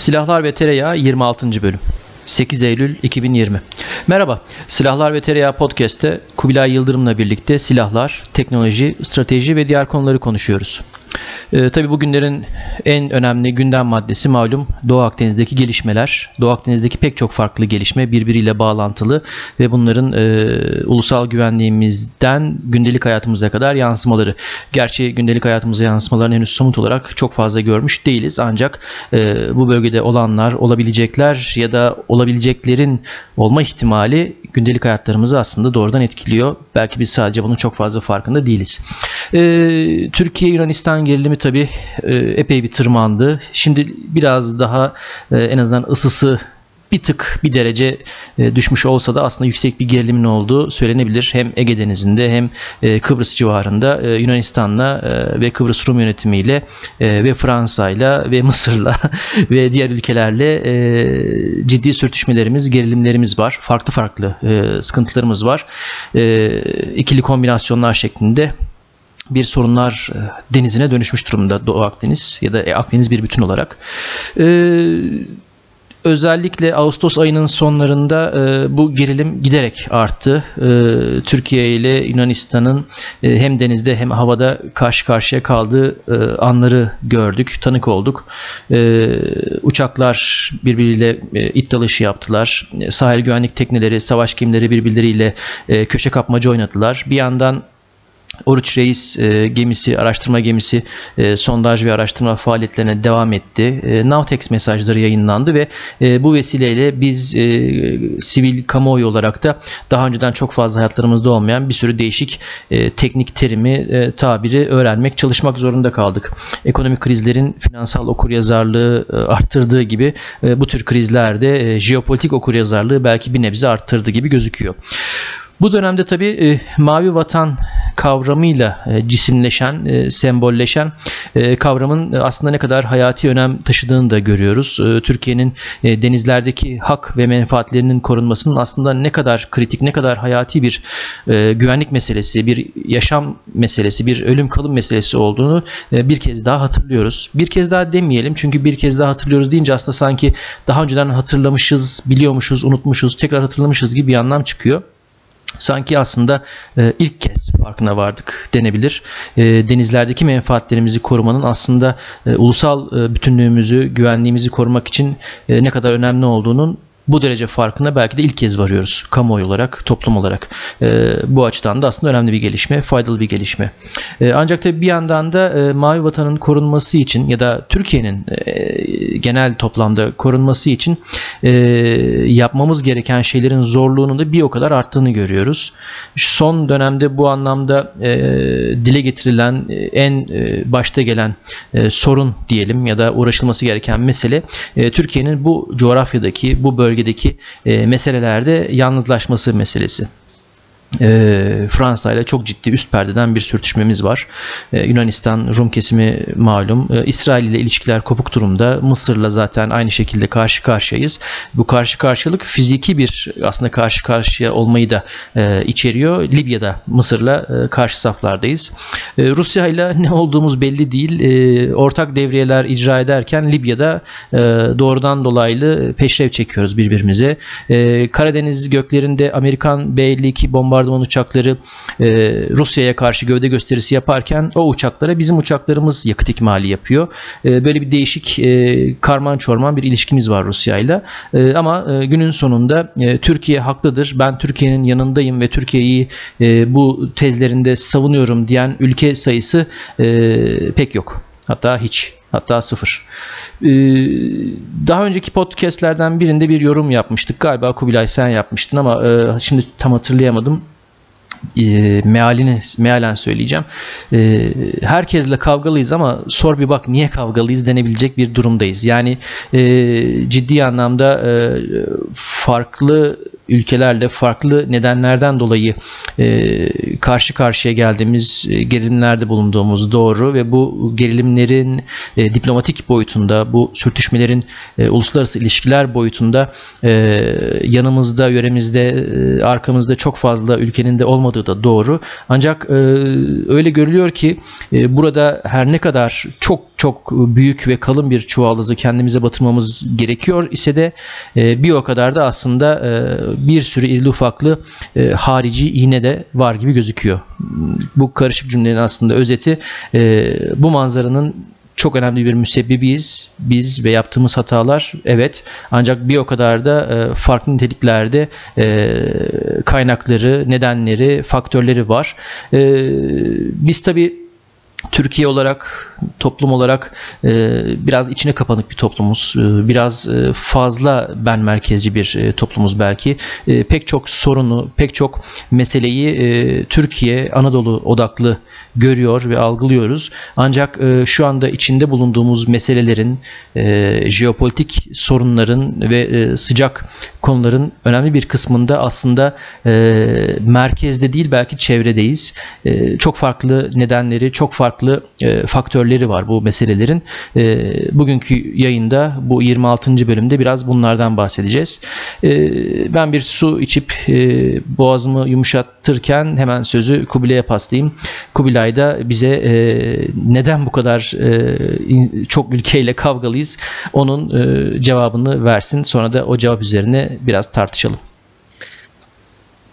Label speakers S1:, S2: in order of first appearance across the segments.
S1: Silahlar ve Tereyağı 26. bölüm 8 Eylül 2020 Merhaba, Silahlar ve Tereyağı Podcast'te Kubilay Yıldırım'la birlikte silahlar, teknoloji, strateji ve diğer konuları konuşuyoruz. Ee, tabii bugünlerin en önemli gündem maddesi malum Doğu Akdeniz'deki gelişmeler. Doğu Akdeniz'deki pek çok farklı gelişme birbiriyle bağlantılı ve bunların e, ulusal güvenliğimizden gündelik hayatımıza kadar yansımaları. Gerçi gündelik hayatımıza yansımalarını henüz somut olarak çok fazla görmüş değiliz. Ancak e, bu bölgede olanlar, olabilecekler ya da olabileceklerin olma ihtimali gündelik hayatlarımızı aslında doğrudan etkiliyor. Belki biz sadece bunun çok fazla farkında değiliz. Ee, Türkiye-Yunanistan gerilimi tabii e, epey bir tırmandı. Şimdi biraz daha e, en azından ısısı bir tık bir derece e, düşmüş olsa da aslında yüksek bir gerilimin olduğu söylenebilir. Hem Ege Denizi'nde hem Kıbrıs civarında Yunanistan'la ve Kıbrıs Rum yönetimiyle ve Fransa'yla ve Mısır'la ve diğer ülkelerle ciddi sürtüşmelerimiz, gerilimlerimiz var. Farklı farklı sıkıntılarımız var. İkili kombinasyonlar şeklinde bir sorunlar e, denizine dönüşmüş durumda Doğu Akdeniz ya da Akdeniz bir bütün olarak. Ee, özellikle Ağustos ayının sonlarında e, bu gerilim giderek arttı. E, Türkiye ile Yunanistan'ın e, hem denizde hem havada karşı karşıya kaldığı e, anları gördük, tanık olduk. E, uçaklar birbiriyle e, it dalışı yaptılar. E, sahil güvenlik tekneleri, savaş gemileri birbirleriyle e, köşe kapmaca oynadılar. Bir yandan Oruç Reis e, gemisi, araştırma gemisi e, sondaj ve araştırma faaliyetlerine devam etti. E, Navtex mesajları yayınlandı ve e, bu vesileyle biz e, sivil kamuoyu olarak da daha önceden çok fazla hayatlarımızda olmayan bir sürü değişik e, teknik terimi, e, tabiri öğrenmek, çalışmak zorunda kaldık. Ekonomik krizlerin finansal okuryazarlığı e, arttırdığı gibi e, bu tür krizlerde e, jeopolitik okuryazarlığı belki bir nebze arttırdığı gibi gözüküyor. Bu dönemde tabii e, mavi vatan kavramıyla e, cisimleşen, e, sembolleşen e, kavramın aslında ne kadar hayati önem taşıdığını da görüyoruz. Türkiye'nin denizlerdeki hak ve menfaatlerinin korunmasının aslında ne kadar kritik, ne kadar hayati bir güvenlik meselesi, bir yaşam meselesi, bir ölüm kalım meselesi olduğunu bir kez daha hatırlıyoruz. Bir kez daha demeyelim çünkü bir kez daha hatırlıyoruz deyince aslında sanki daha önceden hatırlamışız, biliyormuşuz, unutmuşuz, tekrar hatırlamışız gibi bir anlam çıkıyor sanki aslında e, ilk kez farkına vardık denebilir. E, denizlerdeki menfaatlerimizi korumanın aslında e, ulusal e, bütünlüğümüzü, güvenliğimizi korumak için e, ne kadar önemli olduğunun bu derece farkına belki de ilk kez varıyoruz kamuoyu olarak, toplum olarak. E, bu açıdan da aslında önemli bir gelişme, faydalı bir gelişme. E, ancak tabii bir yandan da e, Mavi Vatan'ın korunması için ya da Türkiye'nin e, genel toplamda korunması için e, yapmamız gereken şeylerin zorluğunun da bir o kadar arttığını görüyoruz. Son dönemde bu anlamda e, dile getirilen e, en e, başta gelen e, sorun diyelim ya da uğraşılması gereken mesele e, Türkiye'nin bu coğrafyadaki, bu bölgede bölgedeki e, meselelerde yalnızlaşması meselesi e, Fransa ile çok ciddi üst perdeden bir sürtüşmemiz var. E, Yunanistan Rum kesimi malum. E, İsrail ile ilişkiler kopuk durumda. Mısır'la zaten aynı şekilde karşı karşıyayız. Bu karşı karşılık fiziki bir aslında karşı karşıya olmayı da e, içeriyor. Libya'da Mısır'la e, karşı saflardayız. E, Rusya ile ne olduğumuz belli değil. E, ortak devriyeler icra ederken Libya'da e, doğrudan dolaylı peşrev çekiyoruz birbirimize. E, Karadeniz göklerinde Amerikan B-52 bomba bombardıman uçakları e, Rusya'ya karşı gövde gösterisi yaparken o uçaklara bizim uçaklarımız yakıt ikmali yapıyor. E, böyle bir değişik e, karman çorman bir ilişkimiz var Rusya'yla. E, ama e, günün sonunda e, Türkiye haklıdır. Ben Türkiye'nin yanındayım ve Türkiye'yi e, bu tezlerinde savunuyorum diyen ülke sayısı e, pek yok. Hatta hiç. Hatta sıfır. Ee, daha önceki podcastlerden birinde bir yorum yapmıştık. Galiba Kubilay sen yapmıştın ama e, şimdi tam hatırlayamadım e, mealini mealen söyleyeceğim. E, herkesle kavgalıyız ama sor bir bak niye kavgalıyız denebilecek bir durumdayız. Yani e, ciddi anlamda e, farklı ülkelerle farklı nedenlerden dolayı e, karşı karşıya geldiğimiz e, gerilimlerde bulunduğumuz doğru ve bu gerilimlerin e, diplomatik boyutunda, bu sürtüşmelerin e, uluslararası ilişkiler boyutunda e, yanımızda, yöremizde, e, arkamızda çok fazla ülkenin de olmadığı olmadığı da doğru. Ancak e, öyle görülüyor ki e, burada her ne kadar çok çok büyük ve kalın bir çuvaldızı kendimize batırmamız gerekiyor ise de e, bir o kadar da aslında e, bir sürü irili ufaklı e, harici iğne de var gibi gözüküyor. Bu karışık cümlenin aslında özeti e, bu manzaranın çok önemli bir müsebbibiyiz. Biz ve yaptığımız hatalar evet ancak bir o kadar da e, farklı niteliklerde e, kaynakları, nedenleri, faktörleri var. E, biz tabi Türkiye olarak, toplum olarak e, biraz içine kapanık bir toplumuz. E, biraz e, fazla ben merkezci bir e, toplumuz belki. E, pek çok sorunu, pek çok meseleyi e, Türkiye, Anadolu odaklı görüyor ve algılıyoruz. Ancak e, şu anda içinde bulunduğumuz meselelerin, e, jeopolitik sorunların ve e, sıcak konuların önemli bir kısmında aslında e, merkezde değil belki çevredeyiz. E, çok farklı nedenleri, çok farklı e, faktörleri var bu meselelerin. E, bugünkü yayında bu 26. bölümde biraz bunlardan bahsedeceğiz. E, ben bir su içip e, boğazımı yumuşatırken hemen sözü Kubilay'a paslayayım. Kubilay ayda bize e, neden bu kadar e, çok ülkeyle kavgalıyız onun e, cevabını versin. Sonra da o cevap üzerine biraz tartışalım.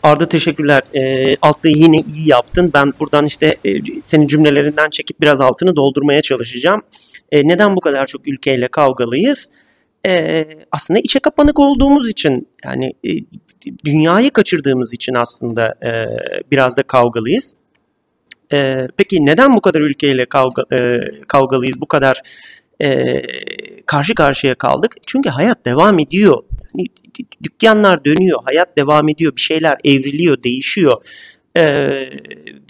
S2: Arda teşekkürler. E, altlığı yine iyi yaptın. Ben buradan işte e, senin cümlelerinden çekip biraz altını doldurmaya çalışacağım. E, neden bu kadar çok ülkeyle kavgalıyız? E, aslında içe kapanık olduğumuz için yani e, dünyayı kaçırdığımız için aslında e, biraz da kavgalıyız. E, peki neden bu kadar ülkeyle kavga, e, kavgalıyız, bu kadar e, karşı karşıya kaldık? Çünkü hayat devam ediyor. Yani, dükkanlar dönüyor, hayat devam ediyor, bir şeyler evriliyor, değişiyor. E,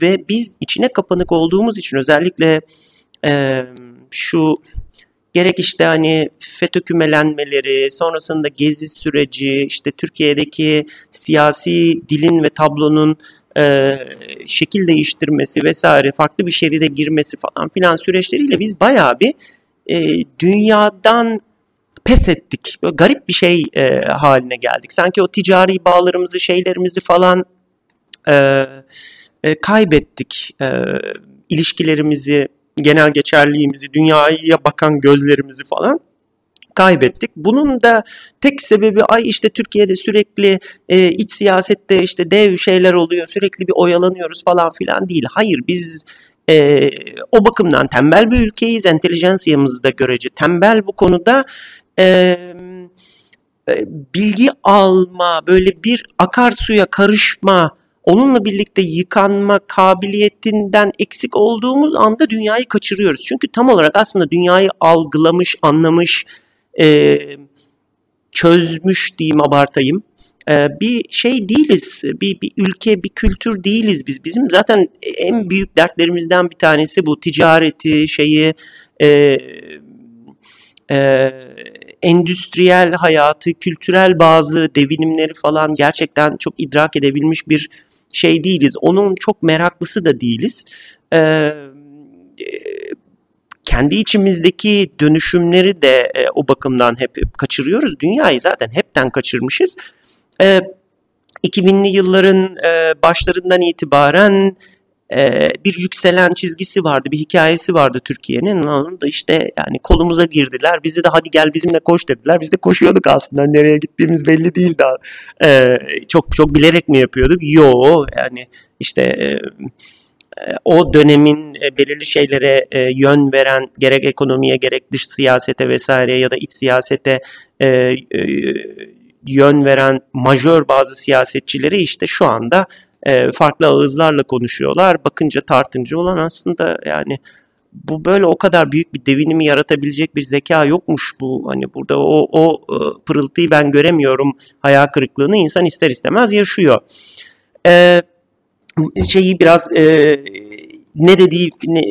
S2: ve biz içine kapanık olduğumuz için özellikle e, şu gerek işte hani FETÖ kümelenmeleri, sonrasında gezi süreci, işte Türkiye'deki siyasi dilin ve tablonun e, şekil değiştirmesi vesaire farklı bir şeride girmesi falan filan süreçleriyle biz bayağı bir e, dünyadan pes ettik. Böyle garip bir şey e, haline geldik. Sanki o ticari bağlarımızı, şeylerimizi falan e, e, kaybettik. E, ilişkilerimizi, genel geçerliğimizi, dünyaya bakan gözlerimizi falan kaybettik. Bunun da tek sebebi ay işte Türkiye'de sürekli e, iç siyasette işte dev şeyler oluyor sürekli bir oyalanıyoruz falan filan değil. Hayır biz e, o bakımdan tembel bir ülkeyiz. Entelijansiyamız da görece tembel bu konuda. E, e, bilgi alma, böyle bir akarsuya karışma, onunla birlikte yıkanma kabiliyetinden eksik olduğumuz anda dünyayı kaçırıyoruz. Çünkü tam olarak aslında dünyayı algılamış, anlamış, e, çözmüş diyeyim abartayım. E, bir şey değiliz, bir, bir ülke, bir kültür değiliz biz. Bizim zaten en büyük dertlerimizden bir tanesi bu ticareti, şeyi, e, e, endüstriyel hayatı, kültürel bazı devinimleri falan gerçekten çok idrak edebilmiş bir şey değiliz. Onun çok meraklısı da değiliz. E, kendi içimizdeki dönüşümleri de e, o bakımdan hep kaçırıyoruz. Dünyayı zaten hepten kaçırmışız. E, 2000'li yılların e, başlarından itibaren e, bir yükselen çizgisi vardı, bir hikayesi vardı Türkiye'nin. Onun da işte yani kolumuza girdiler. Bizi de hadi gel bizimle koş dediler. Biz de koşuyorduk aslında. Nereye gittiğimiz belli değil daha. E, çok çok bilerek mi yapıyorduk? Yo yani işte e, o dönemin e, belirli şeylere e, yön veren gerek ekonomiye gerek dış siyasete vesaire ya da iç siyasete e, yön veren majör bazı siyasetçileri işte şu anda farklı ağızlarla konuşuyorlar. Bakınca tartımcı olan aslında yani bu böyle o kadar büyük bir devinimi yaratabilecek bir zeka yokmuş bu. Hani burada o, o pırıltıyı ben göremiyorum. Hayal kırıklığını insan ister istemez yaşıyor. Eee şeyi biraz e, ne dediği ne,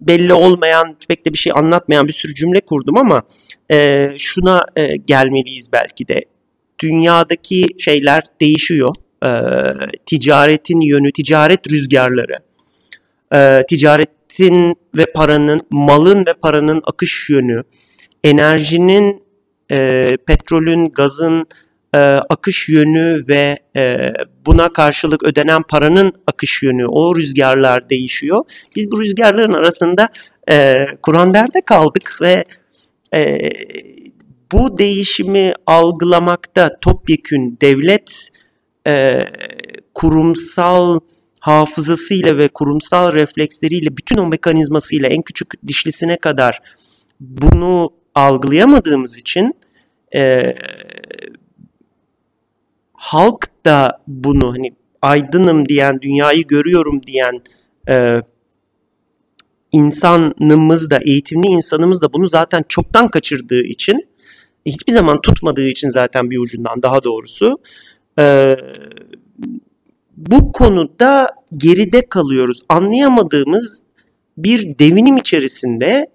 S2: belli olmayan pek de bir şey anlatmayan bir sürü cümle kurdum ama e, şuna e, gelmeliyiz belki de. Dünyadaki şeyler değişiyor. E, ticaretin yönü, ticaret rüzgarları, e, ticaretin ve paranın, malın ve paranın akış yönü, enerjinin, e, petrolün, gazın, e, akış yönü ve e, buna karşılık ödenen paranın akış yönü, o rüzgarlar değişiyor. Biz bu rüzgarların arasında e, Kur'an-derde kaldık ve e, bu değişimi algılamakta topyekün devlet e, kurumsal hafızasıyla ve kurumsal refleksleriyle bütün o mekanizmasıyla en küçük dişlisine kadar bunu algılayamadığımız için e, halk da bunu hani aydınım diyen, dünyayı görüyorum diyen e, insanımız da, eğitimli insanımız da bunu zaten çoktan kaçırdığı için, hiçbir zaman tutmadığı için zaten bir ucundan daha doğrusu, e, bu konuda geride kalıyoruz. Anlayamadığımız bir devinim içerisinde,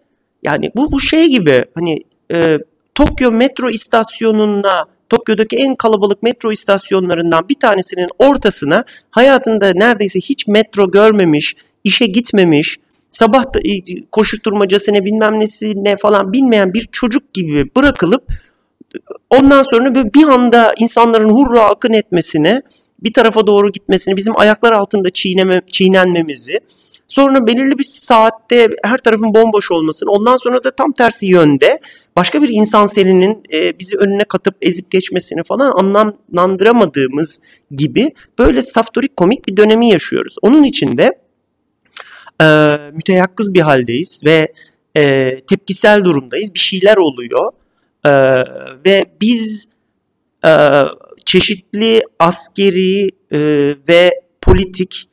S2: yani bu bu şey gibi hani e, Tokyo metro istasyonuna Tokyo'daki en kalabalık metro istasyonlarından bir tanesinin ortasına hayatında neredeyse hiç metro görmemiş, işe gitmemiş, sabah da koşuşturmacasına bilmem nesine falan bilmeyen bir çocuk gibi bırakılıp ondan sonra böyle bir anda insanların hurra akın etmesine, bir tarafa doğru gitmesini, bizim ayaklar altında çiğneme, çiğnenmemizi, Sonra belirli bir saatte her tarafın bomboş olmasını, ondan sonra da tam tersi yönde başka bir insan serinin e, bizi önüne katıp ezip geçmesini falan anlamlandıramadığımız gibi böyle saftorik komik bir dönemi yaşıyoruz. Onun için de e, müteyakkız bir haldeyiz ve e, tepkisel durumdayız. Bir şeyler oluyor e, ve biz e, çeşitli askeri e, ve politik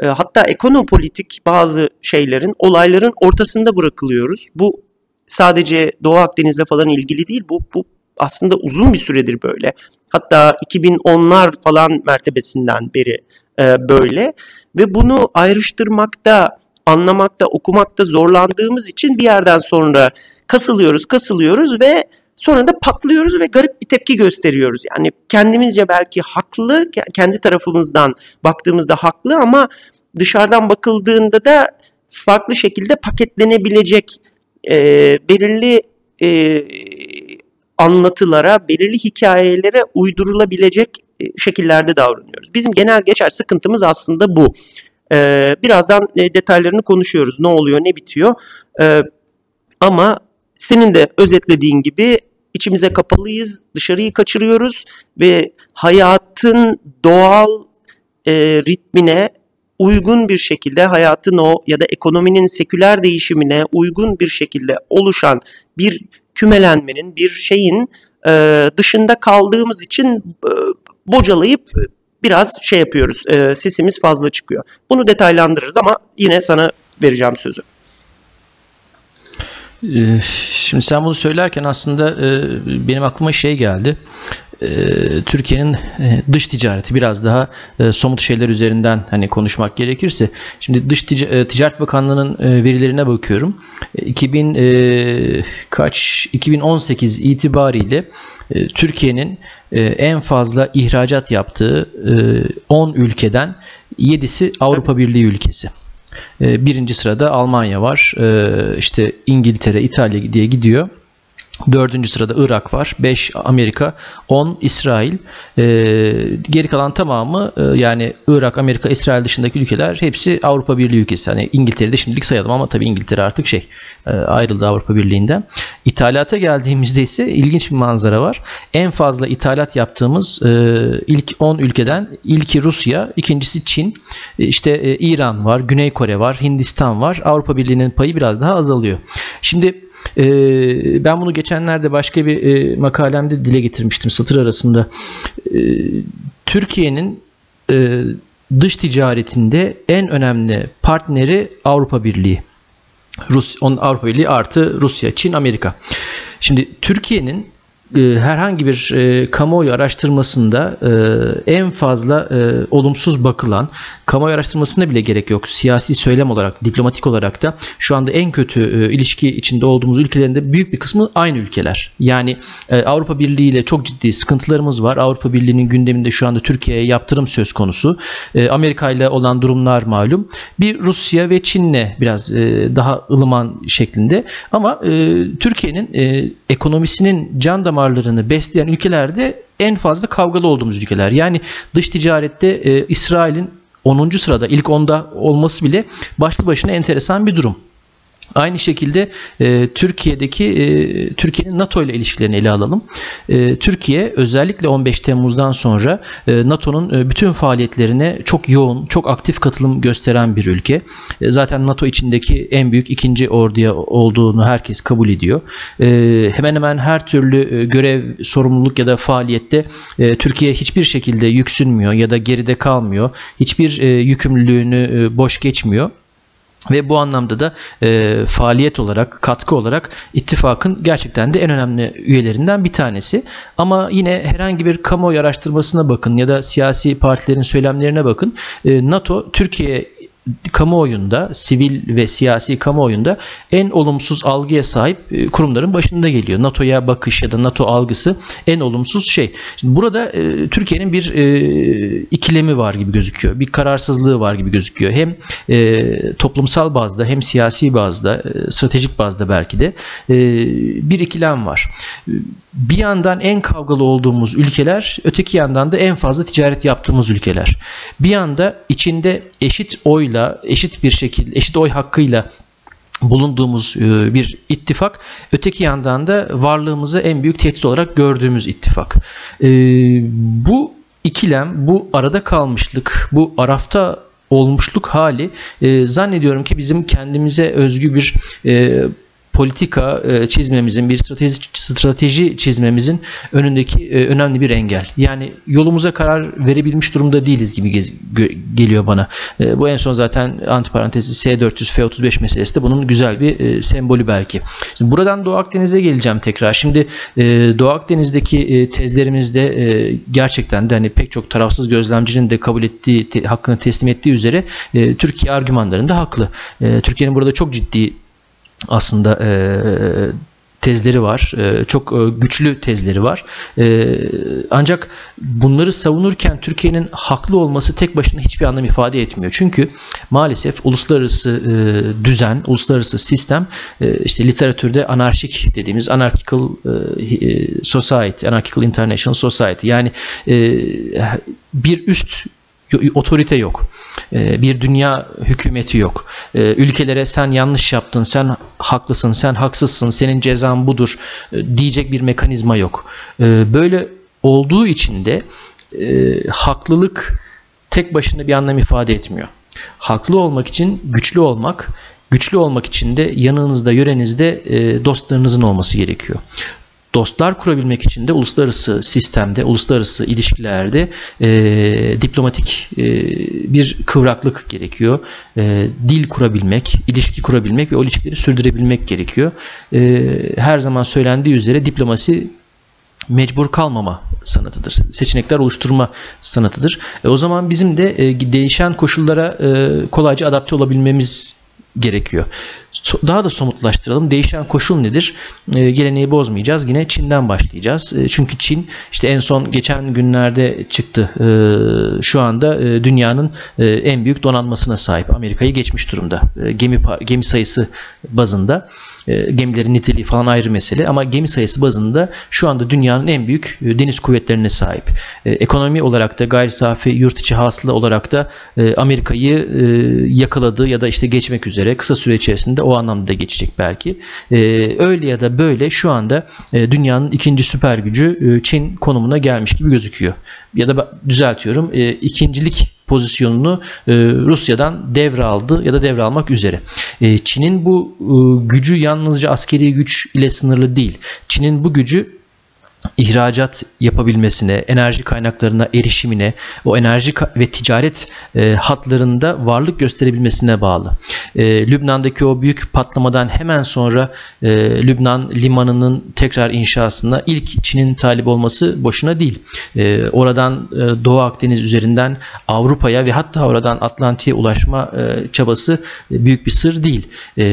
S2: e, hatta ekonopolitik bazı şeylerin, olayların ortasında bırakılıyoruz. Bu sadece Doğu Akdeniz'le falan ilgili değil. Bu, bu aslında uzun bir süredir böyle. Hatta 2010'lar falan mertebesinden beri e, böyle. Ve bunu ayrıştırmakta, anlamakta, okumakta zorlandığımız için bir yerden sonra kasılıyoruz, kasılıyoruz ve Sonra da patlıyoruz ve garip bir tepki gösteriyoruz. Yani kendimizce belki haklı, kendi tarafımızdan baktığımızda haklı ama dışarıdan bakıldığında da farklı şekilde paketlenebilecek e, belirli e, anlatılara, belirli hikayelere uydurulabilecek e, şekillerde davranıyoruz. Bizim genel geçer sıkıntımız aslında bu. E, birazdan e, detaylarını konuşuyoruz. Ne oluyor, ne bitiyor. E, ama senin de özetlediğin gibi içimize kapalıyız, dışarıyı kaçırıyoruz ve hayatın doğal e, ritmine uygun bir şekilde hayatın o ya da ekonominin seküler değişimine uygun bir şekilde oluşan bir kümelenmenin, bir şeyin e, dışında kaldığımız için e, bocalayıp biraz şey yapıyoruz, e, sesimiz fazla çıkıyor. Bunu detaylandırırız ama yine sana vereceğim sözü.
S1: Ee, şimdi sen bunu söylerken aslında e, benim aklıma şey geldi. Ee, Türkiye'nin e, dış ticareti biraz daha e, somut şeyler üzerinden hani konuşmak gerekirse şimdi dış ticaret bakanlığının verilerine bakıyorum 2000 kaç 2018 itibariyle Türkiye'nin en fazla ihracat yaptığı 10 ülkeden 7'si Avrupa Birliği ülkesi. Ee, birinci sırada Almanya var. Ee, işte İngiltere, İtalya diye gidiyor. Dördüncü sırada Irak var. 5 Amerika, 10 İsrail. E, geri kalan tamamı e, yani Irak, Amerika, İsrail dışındaki ülkeler hepsi Avrupa Birliği ülkesi. Hani İngiltere'de şimdilik sayalım ama tabii İngiltere artık şey e, ayrıldı Avrupa Birliği'nden. İthalata geldiğimizde ise ilginç bir manzara var. En fazla ithalat yaptığımız e, ilk 10 ülkeden ilki Rusya, ikincisi Çin, e, işte e, İran var, Güney Kore var, Hindistan var. Avrupa Birliği'nin payı biraz daha azalıyor. Şimdi ee, ben bunu geçenlerde başka bir e, makalemde dile getirmiştim satır arasında. Ee, Türkiye'nin e, dış ticaretinde en önemli partneri Avrupa Birliği. Rus, Avrupa Birliği artı Rusya, Çin, Amerika. Şimdi Türkiye'nin herhangi bir e, kamuoyu araştırmasında e, en fazla e, olumsuz bakılan kamuoyu araştırmasına bile gerek yok. Siyasi söylem olarak, diplomatik olarak da şu anda en kötü e, ilişki içinde olduğumuz ülkelerinde büyük bir kısmı aynı ülkeler. Yani e, Avrupa Birliği ile çok ciddi sıkıntılarımız var. Avrupa Birliği'nin gündeminde şu anda Türkiye'ye yaptırım söz konusu. E, Amerika ile olan durumlar malum. Bir Rusya ve Çin'le biraz e, daha ılıman şeklinde. Ama e, Türkiye'nin e, ekonomisinin can damarlarını besleyen ülkelerde en fazla kavgalı olduğumuz ülkeler. Yani dış ticarette e, İsrail'in 10. sırada ilk 10'da olması bile başlı başına enteresan bir durum. Aynı şekilde e, Türkiye'deki e, Türkiye'nin NATO ile ilişkilerini ele alalım. E, Türkiye özellikle 15 Temmuz'dan sonra e, NATO'nun e, bütün faaliyetlerine çok yoğun, çok aktif katılım gösteren bir ülke. E, zaten NATO içindeki en büyük ikinci orduya olduğunu herkes kabul ediyor. E, hemen hemen her türlü e, görev, sorumluluk ya da faaliyette e, Türkiye hiçbir şekilde yüksünmüyor ya da geride kalmıyor. Hiçbir e, yükümlülüğünü e, boş geçmiyor. Ve bu anlamda da e, faaliyet olarak, katkı olarak ittifakın gerçekten de en önemli üyelerinden bir tanesi. Ama yine herhangi bir kamuoyu araştırmasına bakın ya da siyasi partilerin söylemlerine bakın. E, NATO Türkiye kamuoyunda, sivil ve siyasi kamuoyunda en olumsuz algıya sahip e, kurumların başında geliyor. NATO'ya bakış ya da NATO algısı en olumsuz şey. Şimdi burada e, Türkiye'nin bir e, ikilemi var gibi gözüküyor. Bir kararsızlığı var gibi gözüküyor. Hem e, toplumsal bazda hem siyasi bazda, e, stratejik bazda belki de e, bir ikilem var. Bir yandan en kavgalı olduğumuz ülkeler, öteki yandan da en fazla ticaret yaptığımız ülkeler. Bir yanda içinde eşit oyla, eşit bir şekilde, eşit oy hakkıyla bulunduğumuz e, bir ittifak. Öteki yandan da varlığımızı en büyük tehdit olarak gördüğümüz ittifak. E, bu ikilem, bu arada kalmışlık, bu arafta olmuşluk hali e, zannediyorum ki bizim kendimize özgü bir politika e, çizmemizin, bir strateji, strateji çizmemizin önündeki e, önemli bir engel. Yani yolumuza karar verebilmiş durumda değiliz gibi gez, geliyor bana. E, bu en son zaten antiparantezi S400 F35 meselesi de bunun güzel bir sembolü belki. Şimdi buradan Doğu Akdeniz'e geleceğim tekrar. Şimdi Doğu Akdeniz'deki tezlerimizde gerçekten de hani pek çok tarafsız gözlemcinin de kabul ettiği, hakkını teslim ettiği üzere Türkiye argümanlarında haklı. Türkiye'nin burada çok ciddi aslında e, tezleri var. Çok güçlü tezleri var. Ancak bunları savunurken Türkiye'nin haklı olması tek başına hiçbir anlam ifade etmiyor. Çünkü maalesef uluslararası düzen, uluslararası sistem işte literatürde anarşik dediğimiz anarchical society, anarchical international society yani bir üst otorite yok. Ee, bir dünya hükümeti yok. Ee, ülkelere sen yanlış yaptın, sen haklısın, sen haksızsın, senin cezan budur e, diyecek bir mekanizma yok. Ee, böyle olduğu için de e, haklılık tek başına bir anlam ifade etmiyor. Haklı olmak için güçlü olmak, güçlü olmak için de yanınızda, yörenizde e, dostlarınızın olması gerekiyor dostlar kurabilmek için de uluslararası sistemde, uluslararası ilişkilerde e, diplomatik e, bir kıvraklık gerekiyor. E, dil kurabilmek, ilişki kurabilmek ve o ilişkileri sürdürebilmek gerekiyor. E, her zaman söylendiği üzere diplomasi mecbur kalmama sanatıdır. Seçenekler oluşturma sanatıdır. E, o zaman bizim de e, değişen koşullara e, kolayca adapte olabilmemiz gerekiyor. Daha da somutlaştıralım. Değişen koşul nedir? E, geleneği bozmayacağız. Yine Çin'den başlayacağız. E, çünkü Çin işte en son geçen günlerde çıktı. E, şu anda e, dünyanın e, en büyük donanmasına sahip. Amerika'yı geçmiş durumda. E, gemi gemi sayısı bazında e, gemilerin niteliği falan ayrı mesele ama gemi sayısı bazında şu anda dünyanın en büyük e, deniz kuvvetlerine sahip. E, ekonomi olarak da gayri safi yurt içi hasıla olarak da Amerika'yı yakaladı ya da işte geçmek üzere kısa süre içerisinde o anlamda da geçecek belki. Öyle ya da böyle şu anda dünyanın ikinci süper gücü Çin konumuna gelmiş gibi gözüküyor. Ya da düzeltiyorum ikincilik pozisyonunu e, Rusya'dan devraldı ya da devralmak üzere. E, Çin'in bu e, gücü yalnızca askeri güç ile sınırlı değil. Çin'in bu gücü ihracat yapabilmesine, enerji kaynaklarına erişimine, o enerji ve ticaret e, hatlarında varlık gösterebilmesine bağlı. E, Lübnan'daki o büyük patlamadan hemen sonra e, Lübnan limanının tekrar inşasına ilk Çin'in talip olması boşuna değil. E, oradan e, Doğu Akdeniz üzerinden Avrupa'ya ve hatta oradan Atlantik'e ulaşma e, çabası e, büyük bir sır değil. E,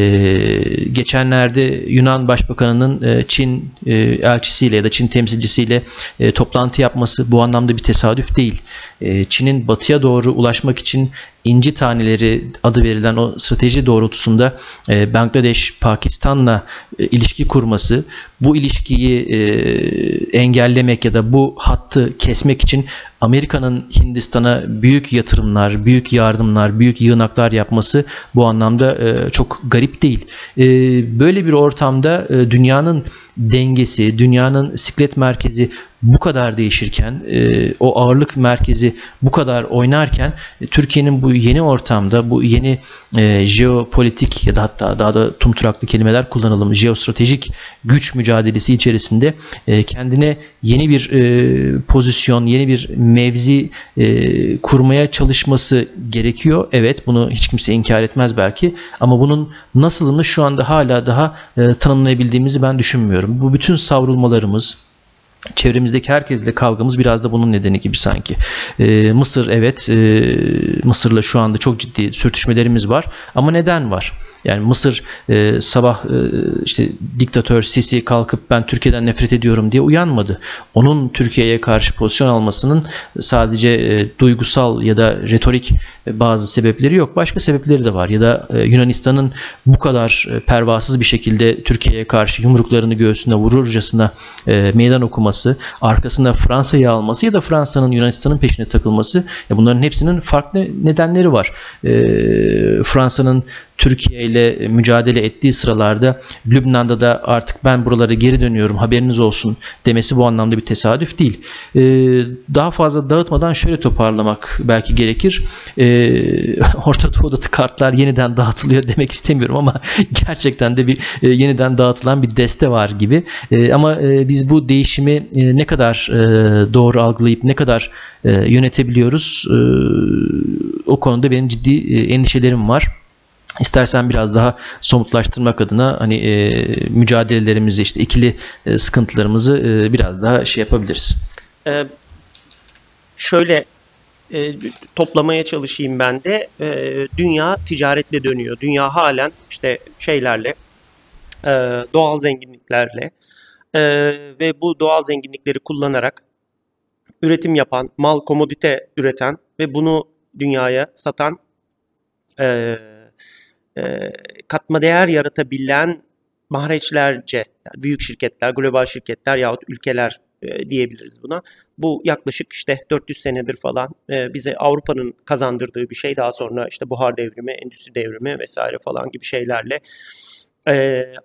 S1: geçenlerde Yunan Başbakanı'nın e, Çin e, elçisiyle ya da Çin temsilcisiyle e, toplantı yapması bu anlamda bir tesadüf değil. E, Çin'in batıya doğru ulaşmak için inci taneleri adı verilen o strateji doğrultusunda e, Bangladeş Pakistan'la e, ilişki kurması, bu ilişkiyi e, engellemek ya da bu hattı kesmek için Amerika'nın Hindistan'a büyük yatırımlar, büyük yardımlar, büyük yığınaklar yapması bu anlamda e, çok garip değil. E, böyle bir ortamda e, dünyanın dengesi, dünyanın siklet merkezi bu kadar değişirken, e, o ağırlık merkezi bu kadar oynarken e, Türkiye'nin bu yeni ortamda, bu yeni e, jeopolitik ya da hatta daha da tumturaklı kelimeler kullanalım, jeostratejik güç mücadelesi içerisinde e, kendine yeni bir pozisyon, yeni bir mevzi kurmaya çalışması gerekiyor. Evet, bunu hiç kimse inkar etmez belki ama bunun nasılını şu anda hala daha tanımlayabildiğimizi ben düşünmüyorum. Bu bütün savrulmalarımız, çevremizdeki herkesle kavgamız biraz da bunun nedeni gibi sanki. Ee, Mısır evet, e, Mısır'la şu anda çok ciddi sürtüşmelerimiz var. Ama neden var? Yani Mısır e, sabah e, işte diktatör Sisi kalkıp ben Türkiye'den nefret ediyorum diye uyanmadı. Onun Türkiye'ye karşı pozisyon almasının sadece e, duygusal ya da retorik e, bazı sebepleri yok. Başka sebepleri de var. Ya da e, Yunanistan'ın bu kadar e, pervasız bir şekilde Türkiye'ye karşı yumruklarını göğsüne vururcasına e, meydan okuması, arkasında Fransa'yı alması ya da Fransa'nın Yunanistan'ın peşine takılması ya bunların hepsinin farklı nedenleri var. E, Fransa'nın Türkiye ile mücadele ettiği sıralarda Lübnan'da da artık ben buralara geri dönüyorum haberiniz olsun demesi bu anlamda bir tesadüf değil. Ee, daha fazla dağıtmadan şöyle toparlamak belki gerekir. Ee, Orta Doğu'da kartlar yeniden dağıtılıyor demek istemiyorum ama gerçekten de bir e, yeniden dağıtılan bir deste var gibi. E, ama e, biz bu değişimi e, ne kadar e, doğru algılayıp ne kadar e, yönetebiliyoruz e, o konuda benim ciddi e, endişelerim var. İstersen biraz daha somutlaştırmak adına hani e, mücadelelerimizi işte ikili e, sıkıntılarımızı e, biraz daha şey yapabiliriz.
S2: Ee, şöyle e, toplamaya çalışayım ben de. E, dünya ticaretle dönüyor. Dünya halen işte şeylerle, e, doğal zenginliklerle e, ve bu doğal zenginlikleri kullanarak üretim yapan, mal komodite üreten ve bunu dünyaya satan e, e, katma değer yaratabilen mahreçlerce, büyük şirketler, global şirketler yahut ülkeler e, diyebiliriz buna. Bu yaklaşık işte 400 senedir falan e, bize Avrupa'nın kazandırdığı bir şey. Daha sonra işte buhar devrimi, endüstri devrimi vesaire falan gibi şeylerle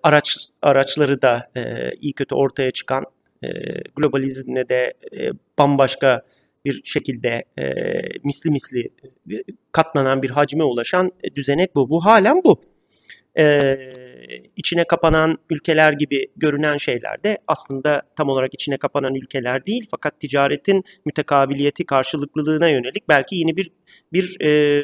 S2: araç araçları da iyi kötü ortaya çıkan e, globalizmle de bambaşka bir şekilde e, misli misli e, katlanan bir hacme ulaşan e, düzenek bu. Bu halen bu. E, içine kapanan ülkeler gibi görünen şeyler de aslında tam olarak içine kapanan ülkeler değil fakat ticaretin mütekabiliyeti karşılıklılığına yönelik belki yeni bir bir e,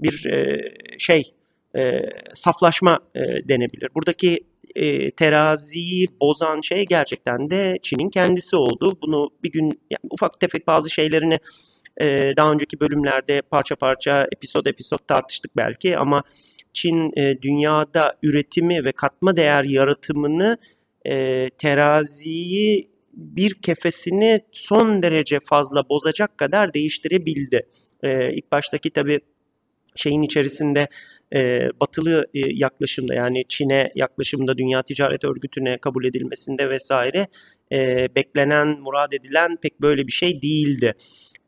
S2: bir e, şey e, saflaşma e, denebilir. Buradaki e, teraziyi bozan şey gerçekten de Çin'in kendisi oldu. Bunu bir gün yani ufak tefek bazı şeylerini e, daha önceki bölümlerde parça parça episod episod tartıştık belki ama Çin e, dünyada üretimi ve katma değer yaratımını e, teraziyi bir kefesini son derece fazla bozacak kadar değiştirebildi. E, ilk baştaki tabii şeyin içerisinde e, batılı e, yaklaşımda yani Çin'e yaklaşımda Dünya Ticaret Örgütü'ne kabul edilmesinde vesaire e, beklenen, murad edilen pek böyle bir şey değildi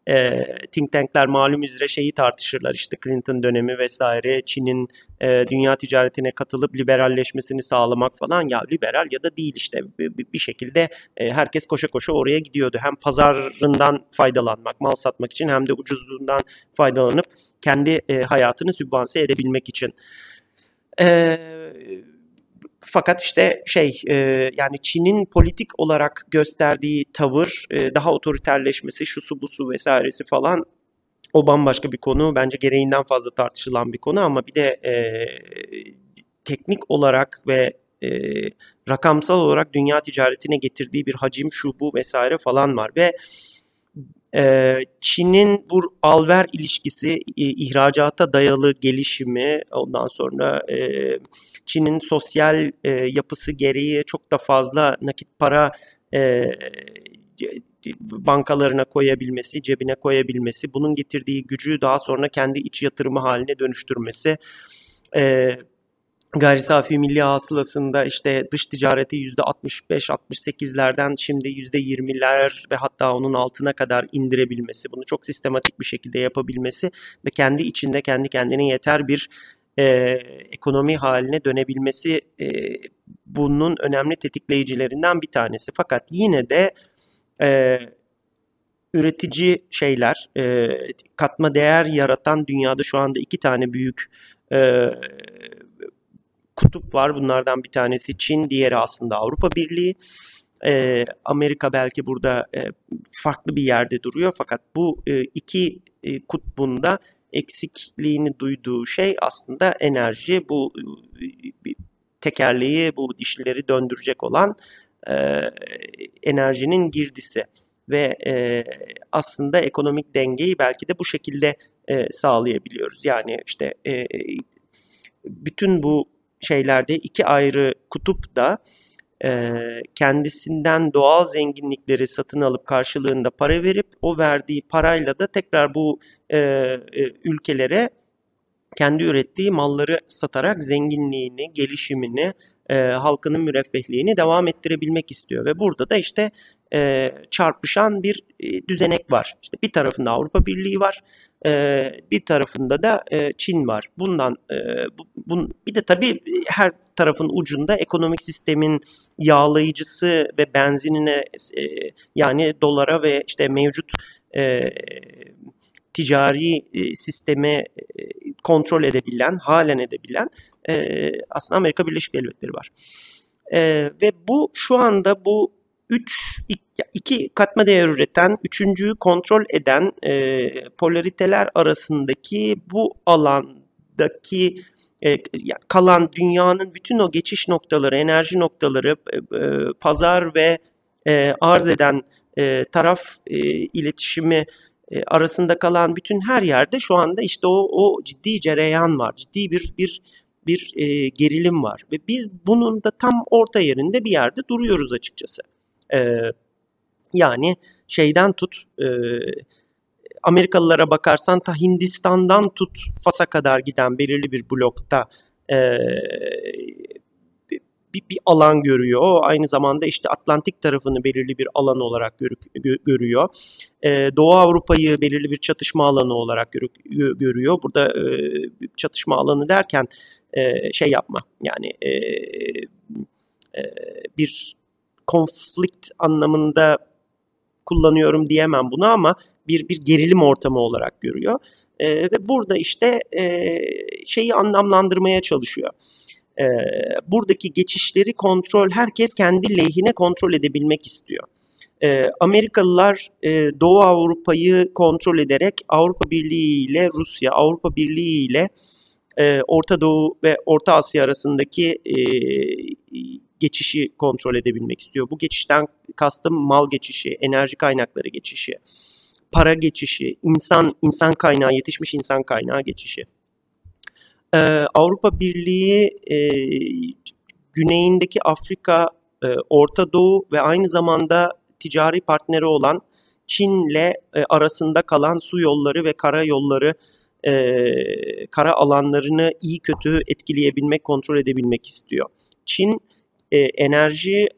S2: e, think tankler malum üzere şeyi tartışırlar işte Clinton dönemi vesaire Çin'in e, dünya ticaretine katılıp liberalleşmesini sağlamak falan ya liberal ya da değil işte bir, bir şekilde e, herkes koşa koşa oraya gidiyordu. Hem pazarından faydalanmak, mal satmak için hem de ucuzluğundan faydalanıp kendi e, hayatını sübvanse edebilmek için. Eee fakat işte şey e, yani Çin'in politik olarak gösterdiği tavır e, daha otoriterleşmesi, şusu busu vesairesi falan o bambaşka bir konu. Bence gereğinden fazla tartışılan bir konu ama bir de e, teknik olarak ve e, rakamsal olarak dünya ticaretine getirdiği bir hacim şu bu vesaire falan var ve Çin'in bu alver ilişkisi, ihracata dayalı gelişimi, ondan sonra e, Çin'in sosyal e, yapısı gereği çok da fazla nakit para e, bankalarına koyabilmesi, cebine koyabilmesi, bunun getirdiği gücü daha sonra kendi iç yatırımı haline dönüştürmesi, gayri safi milli hasılasında işte dış ticareti %65-68'lerden şimdi %20'ler ve hatta onun altına kadar indirebilmesi, bunu çok sistematik bir şekilde yapabilmesi ve kendi içinde kendi kendine yeter bir e, ekonomi haline dönebilmesi e, bunun önemli tetikleyicilerinden bir tanesi. Fakat yine de e, üretici şeyler, e, katma değer yaratan dünyada şu anda iki tane büyük e, kutup var. Bunlardan bir tanesi Çin, diğeri aslında Avrupa Birliği. E, Amerika belki burada e, farklı bir yerde duruyor fakat bu e, iki e, kutbunda eksikliğini duyduğu şey aslında enerji. Bu e, tekerleği, bu dişlileri döndürecek olan e, enerjinin girdisi ve e, aslında ekonomik dengeyi belki de bu şekilde e, sağlayabiliyoruz. Yani işte e, bütün bu şeylerde iki ayrı kutup da e, kendisinden doğal zenginlikleri satın alıp karşılığında para verip o verdiği parayla da tekrar bu e, e, ülkelere kendi ürettiği malları satarak zenginliğini, gelişimini, e, halkının müreffehliğini devam ettirebilmek istiyor. Ve burada da işte e, çarpışan bir e, düzenek var. İşte bir tarafında Avrupa Birliği var, e, bir tarafında da e, Çin var. Bundan e, bu, bun, bir de tabii her tarafın ucunda ekonomik sistemin yağlayıcısı ve benzinine e, yani dolara ve işte mevcut e, ticari e, sistemi e, kontrol edebilen, halen edebilen e, aslında Amerika Birleşik Devletleri var. E, ve bu şu anda bu 3 iki katma değer üreten, üçüncüyü kontrol eden e, polariteler arasındaki bu alandaki e, kalan dünyanın bütün o geçiş noktaları, enerji noktaları, e, pazar ve e, arz eden e, taraf e, iletişimi e, arasında kalan bütün her yerde şu anda işte o, o ciddi cereyan var, ciddi bir bir bir e, gerilim var ve biz bunun da tam orta yerinde bir yerde duruyoruz açıkçası. E, yani şeyden tut e, Amerikalılara bakarsan ta Hindistan'dan tut Fas'a kadar giden belirli bir blokta e, bir, bir alan görüyor. O aynı zamanda işte Atlantik tarafını belirli bir alan olarak gör, gö, görüyor. E, Doğu Avrupa'yı belirli bir çatışma alanı olarak gör, görüyor. Burada e, çatışma alanı derken e, şey yapma yani e, e, bir konflikt anlamında kullanıyorum diyemem bunu ama bir bir gerilim ortamı olarak görüyor. E, ve burada işte e, şeyi anlamlandırmaya çalışıyor. E, buradaki geçişleri kontrol, herkes kendi lehine kontrol edebilmek istiyor. E, Amerikalılar e, Doğu Avrupa'yı kontrol ederek Avrupa Birliği ile Rusya, Avrupa Birliği ile e, Orta Doğu ve Orta Asya arasındaki e, geçişi kontrol edebilmek istiyor. Bu geçişten kastım mal geçişi, enerji kaynakları geçişi, para geçişi, insan insan kaynağı, yetişmiş insan kaynağı geçişi. Ee, Avrupa Birliği e, güneyindeki Afrika, e, Orta Doğu ve aynı zamanda ticari partneri olan Çin'le e, arasında kalan su yolları ve kara yolları, e, kara alanlarını iyi kötü etkileyebilmek, kontrol edebilmek istiyor. Çin e, enerji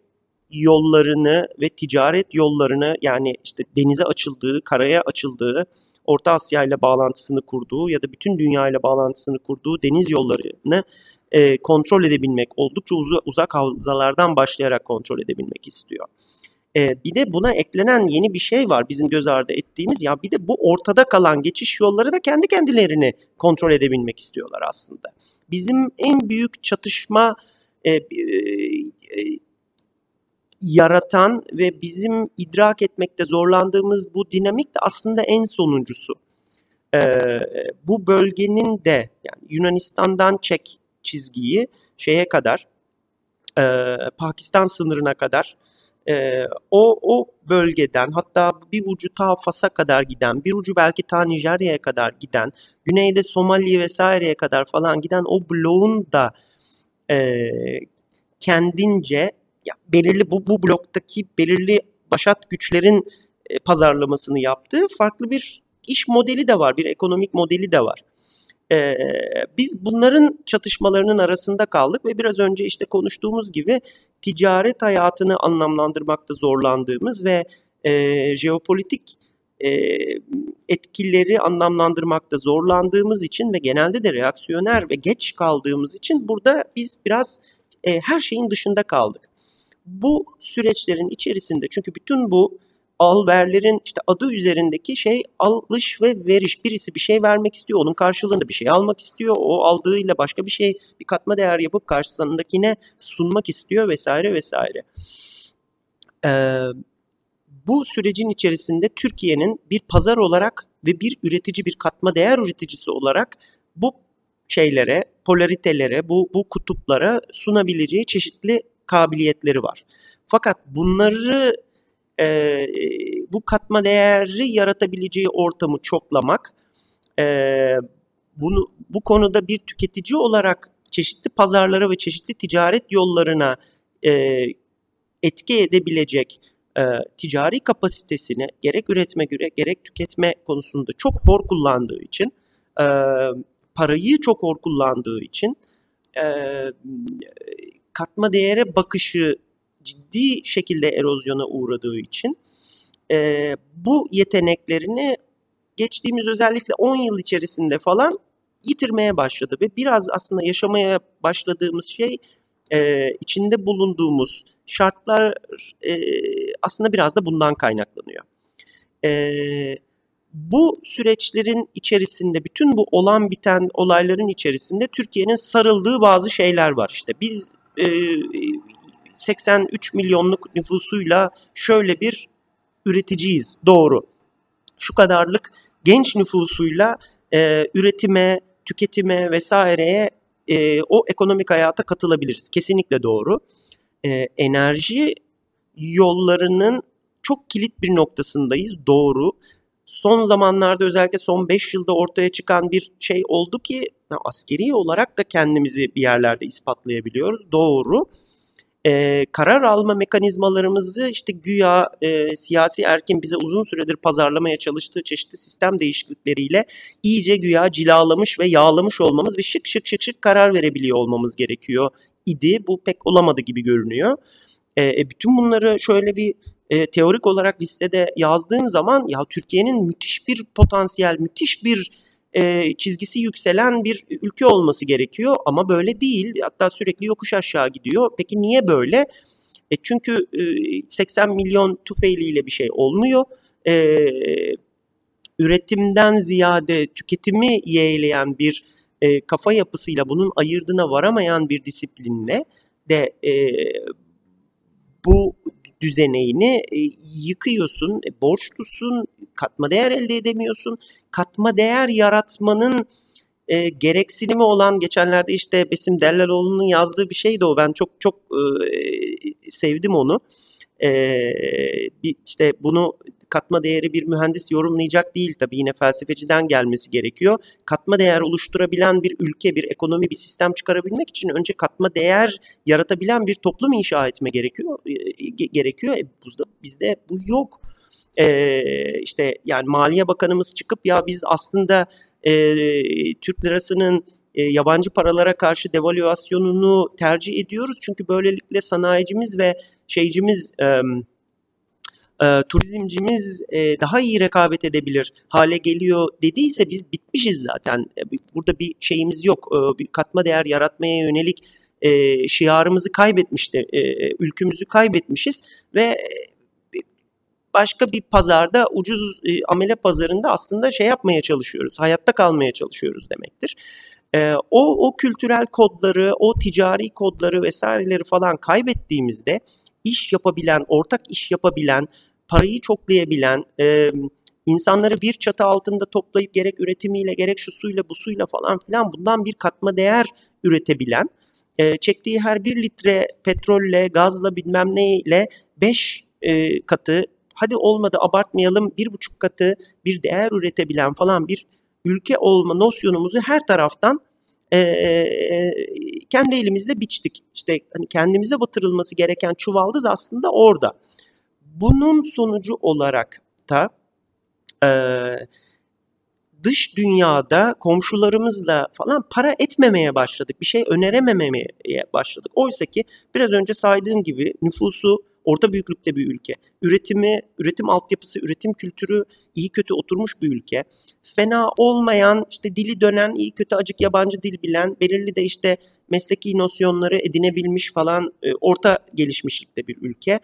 S2: yollarını ve ticaret yollarını yani işte denize açıldığı, karaya açıldığı, Orta Asya ile bağlantısını kurduğu ya da bütün dünya ile bağlantısını kurduğu deniz yollarını e, kontrol edebilmek, oldukça uz- uzak havzalardan başlayarak kontrol edebilmek istiyor. E, bir de buna eklenen yeni bir şey var bizim göz ardı ettiğimiz ya bir de bu ortada kalan geçiş yolları da kendi kendilerini kontrol edebilmek istiyorlar aslında. Bizim en büyük çatışma e, e, yaratan ve bizim idrak etmekte zorlandığımız bu dinamik de aslında en sonuncusu. E, bu bölgenin de yani Yunanistan'dan çek çizgiyi şeye kadar e, Pakistan sınırına kadar e, o, o bölgeden hatta bir ucu ta Fas'a kadar giden, bir ucu belki ta Nijerya'ya kadar giden, güneyde Somali vesaireye kadar falan giden o bloğun da e, kendince ya belirli bu bu bloktaki belirli başat güçlerin e, pazarlamasını yaptığı farklı bir iş modeli de var, bir ekonomik modeli de var. Ee, biz bunların çatışmalarının arasında kaldık ve biraz önce işte konuştuğumuz gibi ticaret hayatını anlamlandırmakta zorlandığımız ve e, jeopolitik e, etkileri anlamlandırmakta zorlandığımız için ve genelde de reaksiyoner ve geç kaldığımız için burada biz biraz e, her şeyin dışında kaldık. Bu süreçlerin içerisinde çünkü bütün bu alverlerin işte adı üzerindeki şey alış ve veriş. Birisi bir şey vermek istiyor, onun karşılığında bir şey almak istiyor. O aldığıyla başka bir şey, bir katma değer yapıp karşısındakine sunmak istiyor vesaire vesaire. Ee, bu sürecin içerisinde Türkiye'nin bir pazar olarak ve bir üretici, bir katma değer üreticisi olarak bu şeylere, polaritelere, bu, bu kutuplara sunabileceği çeşitli kabiliyetleri var. Fakat bunları e, bu katma değeri yaratabileceği ortamı çoklamak, e, bunu bu konuda bir tüketici olarak çeşitli pazarlara ve çeşitli ticaret yollarına e, etki edebilecek e, ticari kapasitesini gerek üretme göre gerek tüketme konusunda çok hor kullandığı için, e, parayı çok hor kullandığı için, e, katma değere bakışı ciddi şekilde erozyona uğradığı için e, bu yeteneklerini geçtiğimiz özellikle 10 yıl içerisinde falan yitirmeye başladı ve biraz aslında yaşamaya başladığımız şey e, içinde bulunduğumuz şartlar e, aslında biraz da bundan kaynaklanıyor. E, bu süreçlerin içerisinde bütün bu olan biten olayların içerisinde Türkiye'nin sarıldığı bazı şeyler var. İşte biz e, 83 milyonluk nüfusuyla şöyle bir üreticiyiz. Doğru. Şu kadarlık genç nüfusuyla e, üretime, tüketime vesaireye e, o ekonomik hayata katılabiliriz. Kesinlikle doğru. E, enerji yollarının çok kilit bir noktasındayız. Doğru. Son zamanlarda özellikle son 5 yılda ortaya çıkan bir şey oldu ki askeri olarak da kendimizi bir yerlerde ispatlayabiliyoruz. Doğru e, karar alma mekanizmalarımızı işte güya e, siyasi erkin bize uzun süredir pazarlamaya çalıştığı çeşitli sistem değişiklikleriyle iyice güya cilalamış ve yağlamış olmamız ve şık şık şık şık karar verebiliyor olmamız gerekiyor idi. Bu pek olamadı gibi görünüyor. E, bütün bunları şöyle bir e, teorik olarak listede yazdığın zaman ya Türkiye'nin müthiş bir potansiyel, müthiş bir e, çizgisi yükselen bir ülke olması gerekiyor ama böyle değil. Hatta sürekli yokuş aşağı gidiyor. Peki niye böyle? E çünkü e, 80 milyon tüfeğliyle bir şey olmuyor. E, üretimden ziyade tüketimi yeğleyen bir e, kafa yapısıyla bunun ayırdına varamayan bir disiplinle de e, bu düzeneğini e, yıkıyorsun, e, borçlusun, katma değer elde edemiyorsun. Katma değer yaratmanın e, gereksinimi olan geçenlerde işte Besim Dellaloğlu'nun yazdığı bir şeydi o. Ben çok çok e, sevdim onu. E, bir, işte bunu katma değeri bir mühendis yorumlayacak değil tabii yine felsefeciden gelmesi gerekiyor. Katma değer oluşturabilen bir ülke, bir ekonomi, bir sistem çıkarabilmek için önce katma değer yaratabilen bir toplum inşa etme gerekiyor. E, gerekiyor. E, bizde, bizde bu yok. E, işte yani Maliye Bakanımız çıkıp ya biz aslında e, Türk lirasının e, yabancı paralara karşı devalüasyonunu tercih ediyoruz. Çünkü böylelikle sanayicimiz ve şeycimiz e, e, turizmcimiz e, daha iyi rekabet edebilir hale geliyor dediyse biz bitmişiz zaten. E, burada bir şeyimiz yok. E, bir katma değer yaratmaya yönelik e, şiarımızı kaybetmişti. E, ülkümüzü kaybetmişiz ve e, başka bir pazarda ucuz e, amele pazarında aslında şey yapmaya çalışıyoruz. Hayatta kalmaya çalışıyoruz demektir. E, o, o kültürel kodları, o ticari kodları vesaireleri falan kaybettiğimizde iş yapabilen, ortak iş yapabilen, parayı çoklayabilen, e, insanları bir çatı altında toplayıp gerek üretimiyle gerek şu suyla bu suyla falan filan bundan bir katma değer üretebilen, e, çektiği her bir litre petrolle, gazla bilmem neyle beş e, katı, hadi olmadı abartmayalım bir buçuk katı bir değer üretebilen falan bir ülke olma nosyonumuzu her taraftan e, kendi elimizle biçtik. İşte hani kendimize batırılması gereken çuvaldız aslında orada bunun sonucu olarak da e, dış dünyada komşularımızla falan para etmemeye başladık. Bir şey önerememeye başladık. Oysa ki biraz önce saydığım gibi nüfusu orta büyüklükte bir ülke. Üretimi, üretim altyapısı, üretim kültürü iyi kötü oturmuş bir ülke. Fena olmayan, işte dili dönen, iyi kötü acık yabancı dil bilen, belirli de işte mesleki nosyonları edinebilmiş falan e, orta gelişmişlikte bir ülke.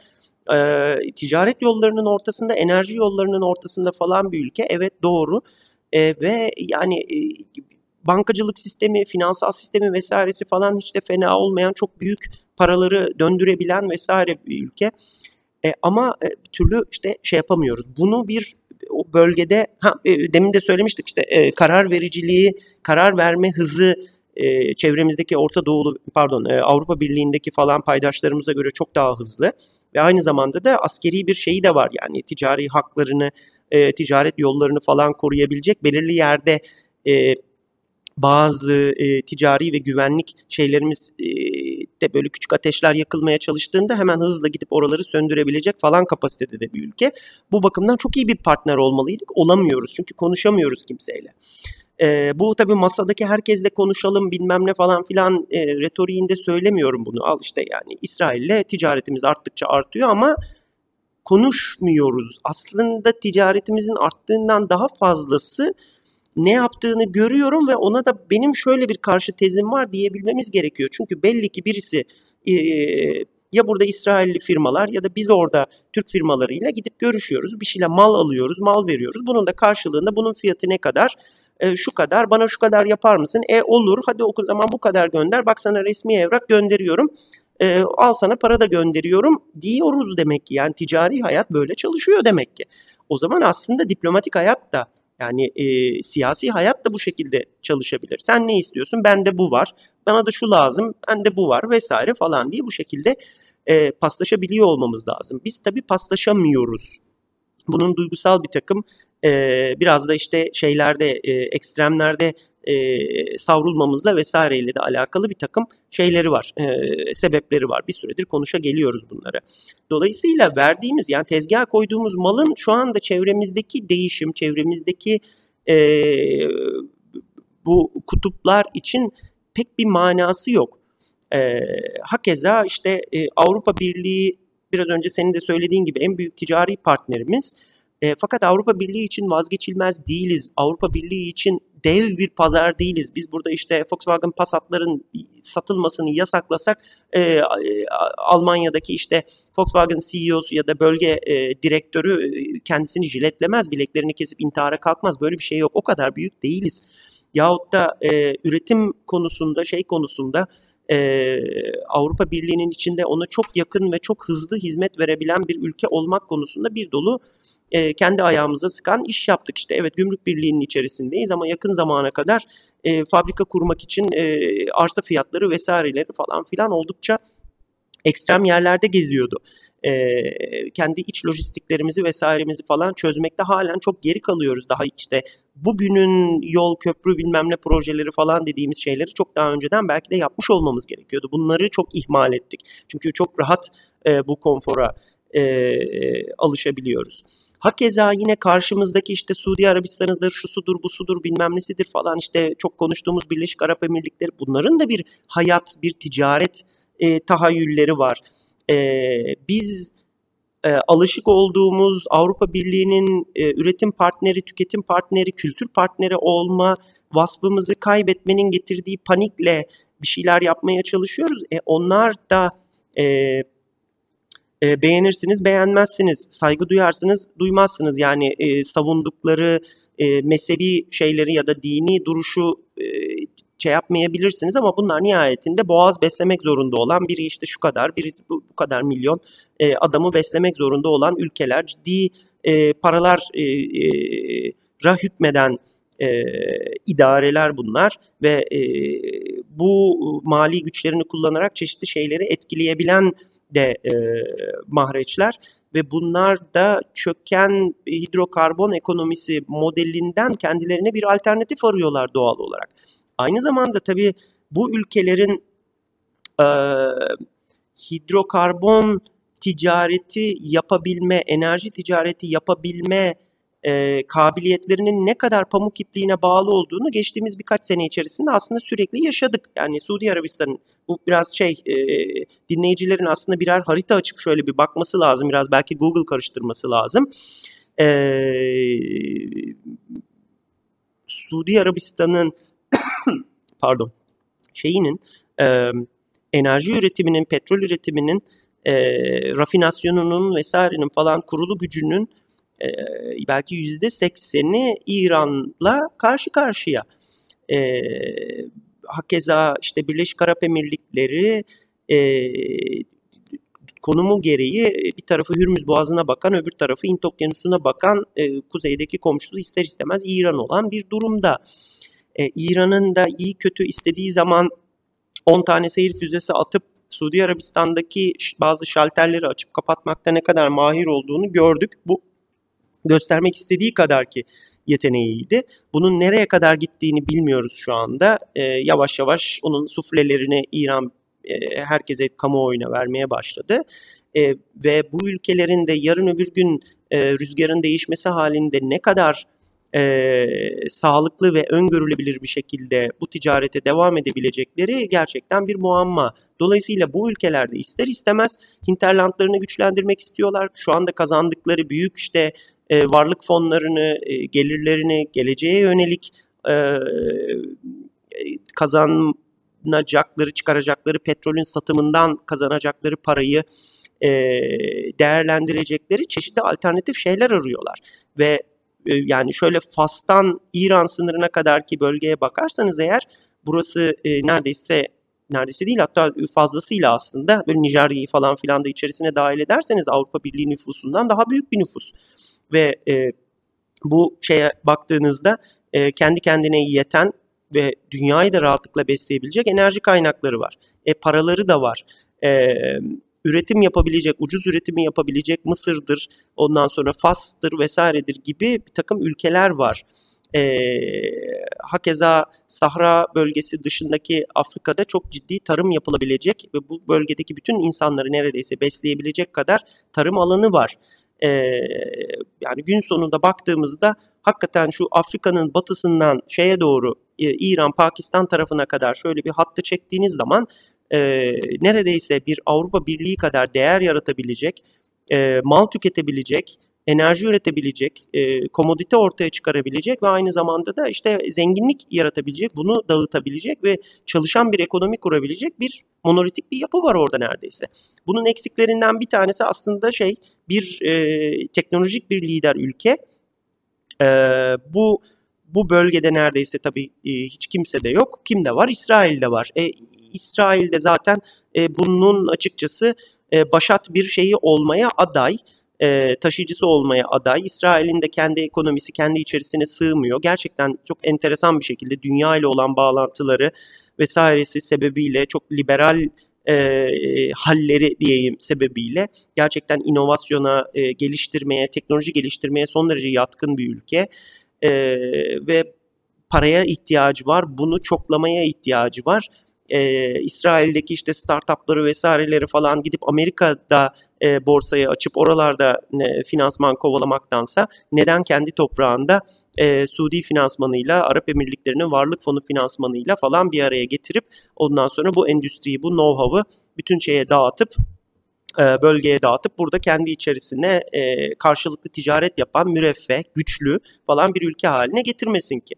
S2: E, ticaret yollarının ortasında, enerji yollarının ortasında falan bir ülke. Evet doğru. E, ve yani e, bankacılık sistemi, finansal sistemi vesairesi falan hiç de fena olmayan çok büyük paraları döndürebilen vesaire bir ülke. E, ama e, türlü işte şey yapamıyoruz. Bunu bir o bölgede ha, e, demin de söylemiştik işte e, karar vericiliği, karar verme hızı e, çevremizdeki Orta Doğulu pardon e, Avrupa Birliği'ndeki falan paydaşlarımıza göre çok daha hızlı ve aynı zamanda da askeri bir şeyi de var yani ticari haklarını, e, ticaret yollarını falan koruyabilecek belirli yerde e, bazı e, ticari ve güvenlik şeylerimiz e, de böyle küçük ateşler yakılmaya çalıştığında hemen hızla gidip oraları söndürebilecek falan kapasitede de bir ülke. Bu bakımdan çok iyi bir partner olmalıydık. Olamıyoruz çünkü konuşamıyoruz kimseyle. E, bu tabii masadaki herkesle konuşalım bilmem ne falan filan e, retoriğinde söylemiyorum bunu. Al işte yani İsrail'le ticaretimiz arttıkça artıyor ama konuşmuyoruz. Aslında ticaretimizin arttığından daha fazlası ne yaptığını görüyorum ve ona da benim şöyle bir karşı tezim var diyebilmemiz gerekiyor. Çünkü belli ki birisi e, ya burada İsrailli firmalar ya da biz orada Türk firmalarıyla gidip görüşüyoruz. Bir şeyle mal alıyoruz, mal veriyoruz. Bunun da karşılığında bunun fiyatı ne kadar? E, şu kadar, bana şu kadar yapar mısın? E olur, hadi o zaman bu kadar gönder. Bak sana resmi evrak gönderiyorum. E, al sana para da gönderiyorum diyoruz demek ki. Yani ticari hayat böyle çalışıyor demek ki. O zaman aslında diplomatik hayat da yani e, siyasi hayat da bu şekilde çalışabilir. Sen ne istiyorsun? Bende bu var. Bana da şu lazım. Bende bu var vesaire falan diye bu şekilde e, paslaşabiliyor olmamız lazım. Biz tabii paslaşamıyoruz. Bunun duygusal bir takım e, biraz da işte şeylerde e, ekstremlerde e, savrulmamızla vesaireyle de alakalı bir takım şeyleri var, e, sebepleri var. Bir süredir konuşa geliyoruz bunları. Dolayısıyla verdiğimiz yani tezgaha koyduğumuz malın şu anda çevremizdeki değişim, çevremizdeki e, bu kutuplar için pek bir manası yok. E, hakeza işte e, Avrupa Birliği biraz önce senin de söylediğin gibi en büyük ticari partnerimiz. E, fakat Avrupa Birliği için vazgeçilmez değiliz. Avrupa Birliği için dev bir pazar değiliz. Biz burada işte Volkswagen Passat'ların satılmasını yasaklasak e, Almanya'daki işte Volkswagen CEO'su ya da bölge e, direktörü e, kendisini jiletlemez, bileklerini kesip intihara kalkmaz. Böyle bir şey yok. O kadar büyük değiliz. Yahut da e, üretim konusunda, şey konusunda e, Avrupa Birliği'nin içinde ona çok yakın ve çok hızlı hizmet verebilen bir ülke olmak konusunda bir dolu e, kendi ayağımıza sıkan iş yaptık. İşte evet gümrük birliğinin içerisindeyiz ama yakın zamana kadar e, fabrika kurmak için e, arsa fiyatları vesaireleri falan filan oldukça ekstrem yerlerde geziyordu. E, kendi iç lojistiklerimizi vesairemizi falan çözmekte halen çok geri kalıyoruz. Daha işte bugünün yol, köprü bilmem ne projeleri falan dediğimiz şeyleri çok daha önceden belki de yapmış olmamız gerekiyordu. Bunları çok ihmal ettik. Çünkü çok rahat e, bu konfora e, alışabiliyoruz. Hakeza yine karşımızdaki işte Suudi Arabistan'ıdır, şu sudur, bu sudur, bilmem nesidir falan işte çok konuştuğumuz Birleşik Arap Emirlikleri bunların da bir hayat, bir ticaret e, tahayyülleri var. E, biz e, alışık olduğumuz Avrupa Birliği'nin e, üretim partneri, tüketim partneri, kültür partneri olma vasfımızı kaybetmenin getirdiği panikle bir şeyler yapmaya çalışıyoruz. E, onlar da e, e, beğenirsiniz, beğenmezsiniz, saygı duyarsınız, duymazsınız. Yani e, savundukları e, mezhebi şeyleri ya da dini duruşu e, şey yapmayabilirsiniz ama bunlar nihayetinde boğaz beslemek zorunda olan biri işte şu kadar, biri bu, bu kadar milyon e, adamı beslemek zorunda olan ülkeler ciddi e, paralar e, e, ra hükmeden e, idareler bunlar ve e, bu mali güçlerini kullanarak çeşitli şeyleri etkileyebilen de e, mahreçler ve bunlar da çöken hidrokarbon ekonomisi modelinden kendilerine bir alternatif arıyorlar doğal olarak. Aynı zamanda tabii bu ülkelerin e, hidrokarbon ticareti yapabilme, enerji ticareti yapabilme e, kabiliyetlerinin ne kadar pamuk ipliğine bağlı olduğunu geçtiğimiz birkaç sene içerisinde aslında sürekli yaşadık. Yani Suudi Arabistan'ın bu biraz şey e, dinleyicilerin aslında birer harita açıp şöyle bir bakması lazım. Biraz belki Google karıştırması lazım. E, Suudi Arabistan'ın pardon şeyinin e, enerji üretiminin, petrol üretiminin, e, rafinasyonunun vesairenin falan kurulu gücünün e, belki yüzde sekseni İran'la karşı karşıya. E, hakeza işte Birleşik Arap Emirlikleri e, konumu gereği bir tarafı Hürmüz Boğazı'na bakan, öbür tarafı Hint Okyanusu'na bakan e, kuzeydeki komşusu ister istemez İran olan bir durumda. E, İran'ın da iyi kötü istediği zaman 10 tane seyir füzesi atıp Suudi Arabistan'daki bazı şalterleri açıp kapatmakta ne kadar mahir olduğunu gördük. Bu göstermek istediği kadar ki yeteneğiydi. Bunun nereye kadar gittiğini bilmiyoruz şu anda. E, yavaş yavaş onun suflelerini İran e, herkese kamuoyuna vermeye başladı. E, ve bu ülkelerin de yarın öbür gün e, rüzgarın değişmesi halinde ne kadar e, sağlıklı ve öngörülebilir bir şekilde bu ticarete devam edebilecekleri gerçekten bir muamma. Dolayısıyla bu ülkelerde ister istemez hinterlandlarını güçlendirmek istiyorlar. Şu anda kazandıkları büyük işte e, varlık fonlarını, e, gelirlerini geleceğe yönelik e, kazanacakları, çıkaracakları petrolün satımından kazanacakları parayı e, değerlendirecekleri çeşitli alternatif şeyler arıyorlar. Ve yani şöyle Fas'tan İran sınırına kadar ki bölgeye bakarsanız eğer burası e, neredeyse neredeyse değil hatta fazlasıyla aslında böyle Nijerya'yı falan filan da içerisine dahil ederseniz Avrupa Birliği nüfusundan daha büyük bir nüfus. Ve e, bu şeye baktığınızda e, kendi kendine yeten ve dünyayı da rahatlıkla besleyebilecek enerji kaynakları var. E, paraları da var. E, üretim yapabilecek, ucuz üretimi yapabilecek Mısır'dır, ondan sonra Fas'tır vesairedir gibi bir takım ülkeler var. E, hakeza Sahra bölgesi dışındaki Afrika'da çok ciddi tarım yapılabilecek ve bu bölgedeki bütün insanları neredeyse besleyebilecek kadar tarım alanı var. E, yani gün sonunda baktığımızda hakikaten şu Afrika'nın batısından şeye doğru e, İran, Pakistan tarafına kadar şöyle bir hattı çektiğiniz zaman e, neredeyse bir Avrupa Birliği kadar değer yaratabilecek, e, mal tüketebilecek, enerji üretebilecek, e, komodite ortaya çıkarabilecek ve aynı zamanda da işte zenginlik yaratabilecek, bunu dağıtabilecek ve çalışan bir ekonomi kurabilecek bir monolitik bir yapı var orada neredeyse. Bunun eksiklerinden bir tanesi aslında şey bir e, teknolojik bir lider ülke. E, bu bu bölgede neredeyse tabii e, hiç kimse de yok. Kim de var? İsrail'de var. E, İsrail'de zaten e, bunun açıkçası e, başat bir şeyi olmaya aday e, taşıyıcısı olmaya aday. İsrail'in de kendi ekonomisi kendi içerisine sığmıyor. Gerçekten çok enteresan bir şekilde dünya ile olan bağlantıları vesairesi sebebiyle çok liberal e, halleri diyeyim sebebiyle gerçekten inovasyona, e, geliştirmeye, teknoloji geliştirmeye son derece yatkın bir ülke e, ve paraya ihtiyacı var, bunu çoklamaya ihtiyacı var. E, İsrail'deki işte startupları vesaireleri falan gidip Amerika'da e, borsayı açıp oralarda e, finansman kovalamaktansa neden kendi toprağında e, Suudi finansmanıyla, Arap Emirlikleri'nin varlık fonu finansmanıyla falan bir araya getirip ondan sonra bu endüstriyi, bu know-how'ı bütün şeye dağıtıp e, bölgeye dağıtıp burada kendi içerisine e, karşılıklı ticaret yapan müreffeh, güçlü falan bir ülke haline getirmesin ki.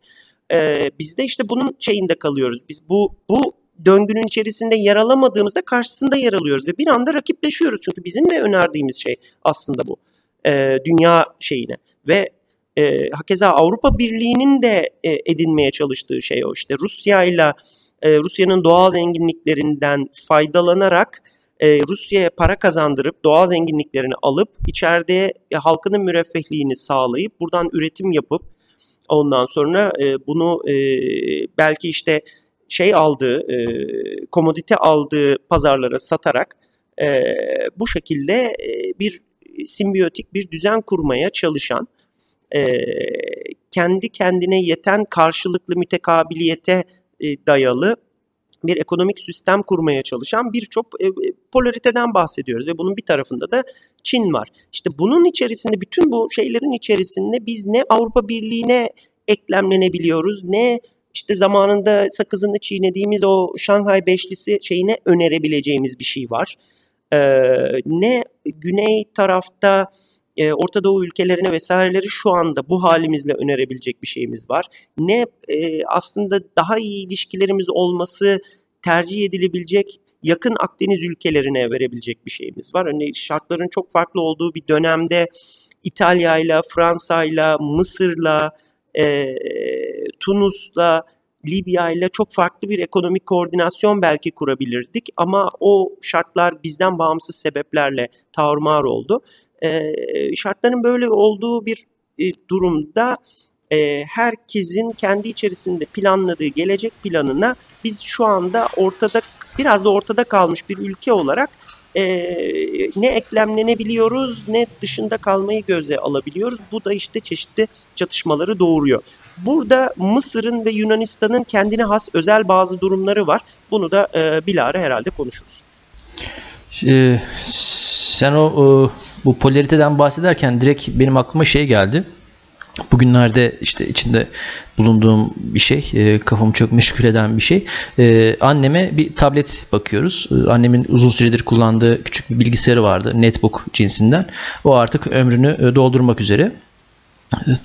S2: E, biz de işte bunun şeyinde kalıyoruz. Biz bu bu döngünün içerisinde yer alamadığımızda karşısında yer alıyoruz ve bir anda rakipleşiyoruz. Çünkü bizim de önerdiğimiz şey aslında bu. E, dünya şeyine ve e, hakeza Avrupa Birliği'nin de e, edinmeye çalıştığı şey o işte Rusya ile Rusya'nın doğal zenginliklerinden faydalanarak e, Rusya'ya para kazandırıp doğal zenginliklerini alıp içeride e, halkının müreffehliğini sağlayıp buradan üretim yapıp ondan sonra e, bunu e, belki işte şey aldığı, e, komodite aldığı pazarlara satarak e, bu şekilde e, bir simbiyotik bir düzen kurmaya çalışan, e, kendi kendine yeten karşılıklı mütekabiliyete e, dayalı bir ekonomik sistem kurmaya çalışan birçok e, polariteden bahsediyoruz ve bunun bir tarafında da Çin var. İşte bunun içerisinde bütün bu şeylerin içerisinde biz ne Avrupa Birliği'ne eklemlenebiliyoruz ne işte zamanında sakızını çiğnediğimiz o Şanghay Beşlisi şeyine önerebileceğimiz bir şey var. Ee, ne güney tarafta e, Orta Doğu ülkelerine vesaireleri şu anda bu halimizle önerebilecek bir şeyimiz var. Ne e, aslında daha iyi ilişkilerimiz olması tercih edilebilecek yakın Akdeniz ülkelerine verebilecek bir şeyimiz var. Hani şartların çok farklı olduğu bir dönemde İtalya'yla, Fransa'yla, Mısır'la, e, Tunus'la, Libya ile çok farklı bir ekonomik koordinasyon belki kurabilirdik ama o şartlar bizden bağımsız sebeplerle tarumar oldu. E, şartların böyle olduğu bir e, durumda e, herkesin kendi içerisinde planladığı gelecek planına biz şu anda ortada biraz da ortada kalmış bir ülke olarak e, ne eklemlenebiliyoruz ne dışında kalmayı göze alabiliyoruz. Bu da işte çeşitli çatışmaları doğuruyor. Burada Mısır'ın ve Yunanistan'ın kendine has özel bazı durumları var. Bunu da e, bilahare herhalde konuşuruz.
S1: E, sen o, o bu polariteden bahsederken direkt benim aklıma şey geldi. Bugünlerde işte içinde bulunduğum bir şey, e, kafamı çok meşgul eden bir şey. E, anneme bir tablet bakıyoruz. E, annemin uzun süredir kullandığı küçük bir bilgisayarı vardı, netbook cinsinden. O artık ömrünü e, doldurmak üzere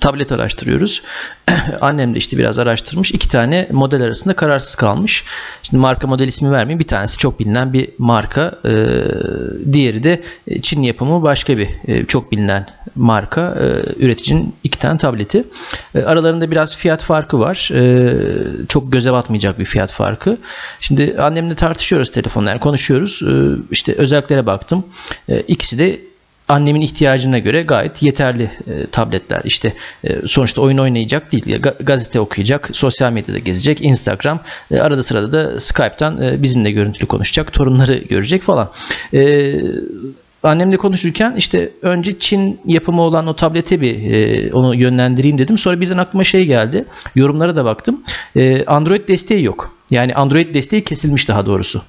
S1: tablet araştırıyoruz. Annem de işte biraz araştırmış. İki tane model arasında kararsız kalmış. Şimdi marka model ismi vermeyeyim. Bir tanesi çok bilinen bir marka. E, diğeri de Çin yapımı başka bir e, çok bilinen marka. E, üreticinin iki tane tableti. Aralarında biraz fiyat farkı var. Çok göze batmayacak bir fiyat farkı. Şimdi annemle tartışıyoruz telefonla. Yani konuşuyoruz. İşte özelliklere baktım. İkisi de annemin ihtiyacına göre gayet yeterli e, tabletler. İşte e, sonuçta oyun oynayacak değil. Ya, gazete okuyacak, sosyal medyada gezecek, Instagram, e, arada sırada da Skype'tan e, bizimle görüntülü konuşacak, torunları görecek falan. E, annemle konuşurken işte önce Çin yapımı olan o tablete bir e, onu yönlendireyim dedim. Sonra birden aklıma şey geldi. Yorumlara da baktım. E, Android desteği yok. Yani Android desteği kesilmiş daha doğrusu.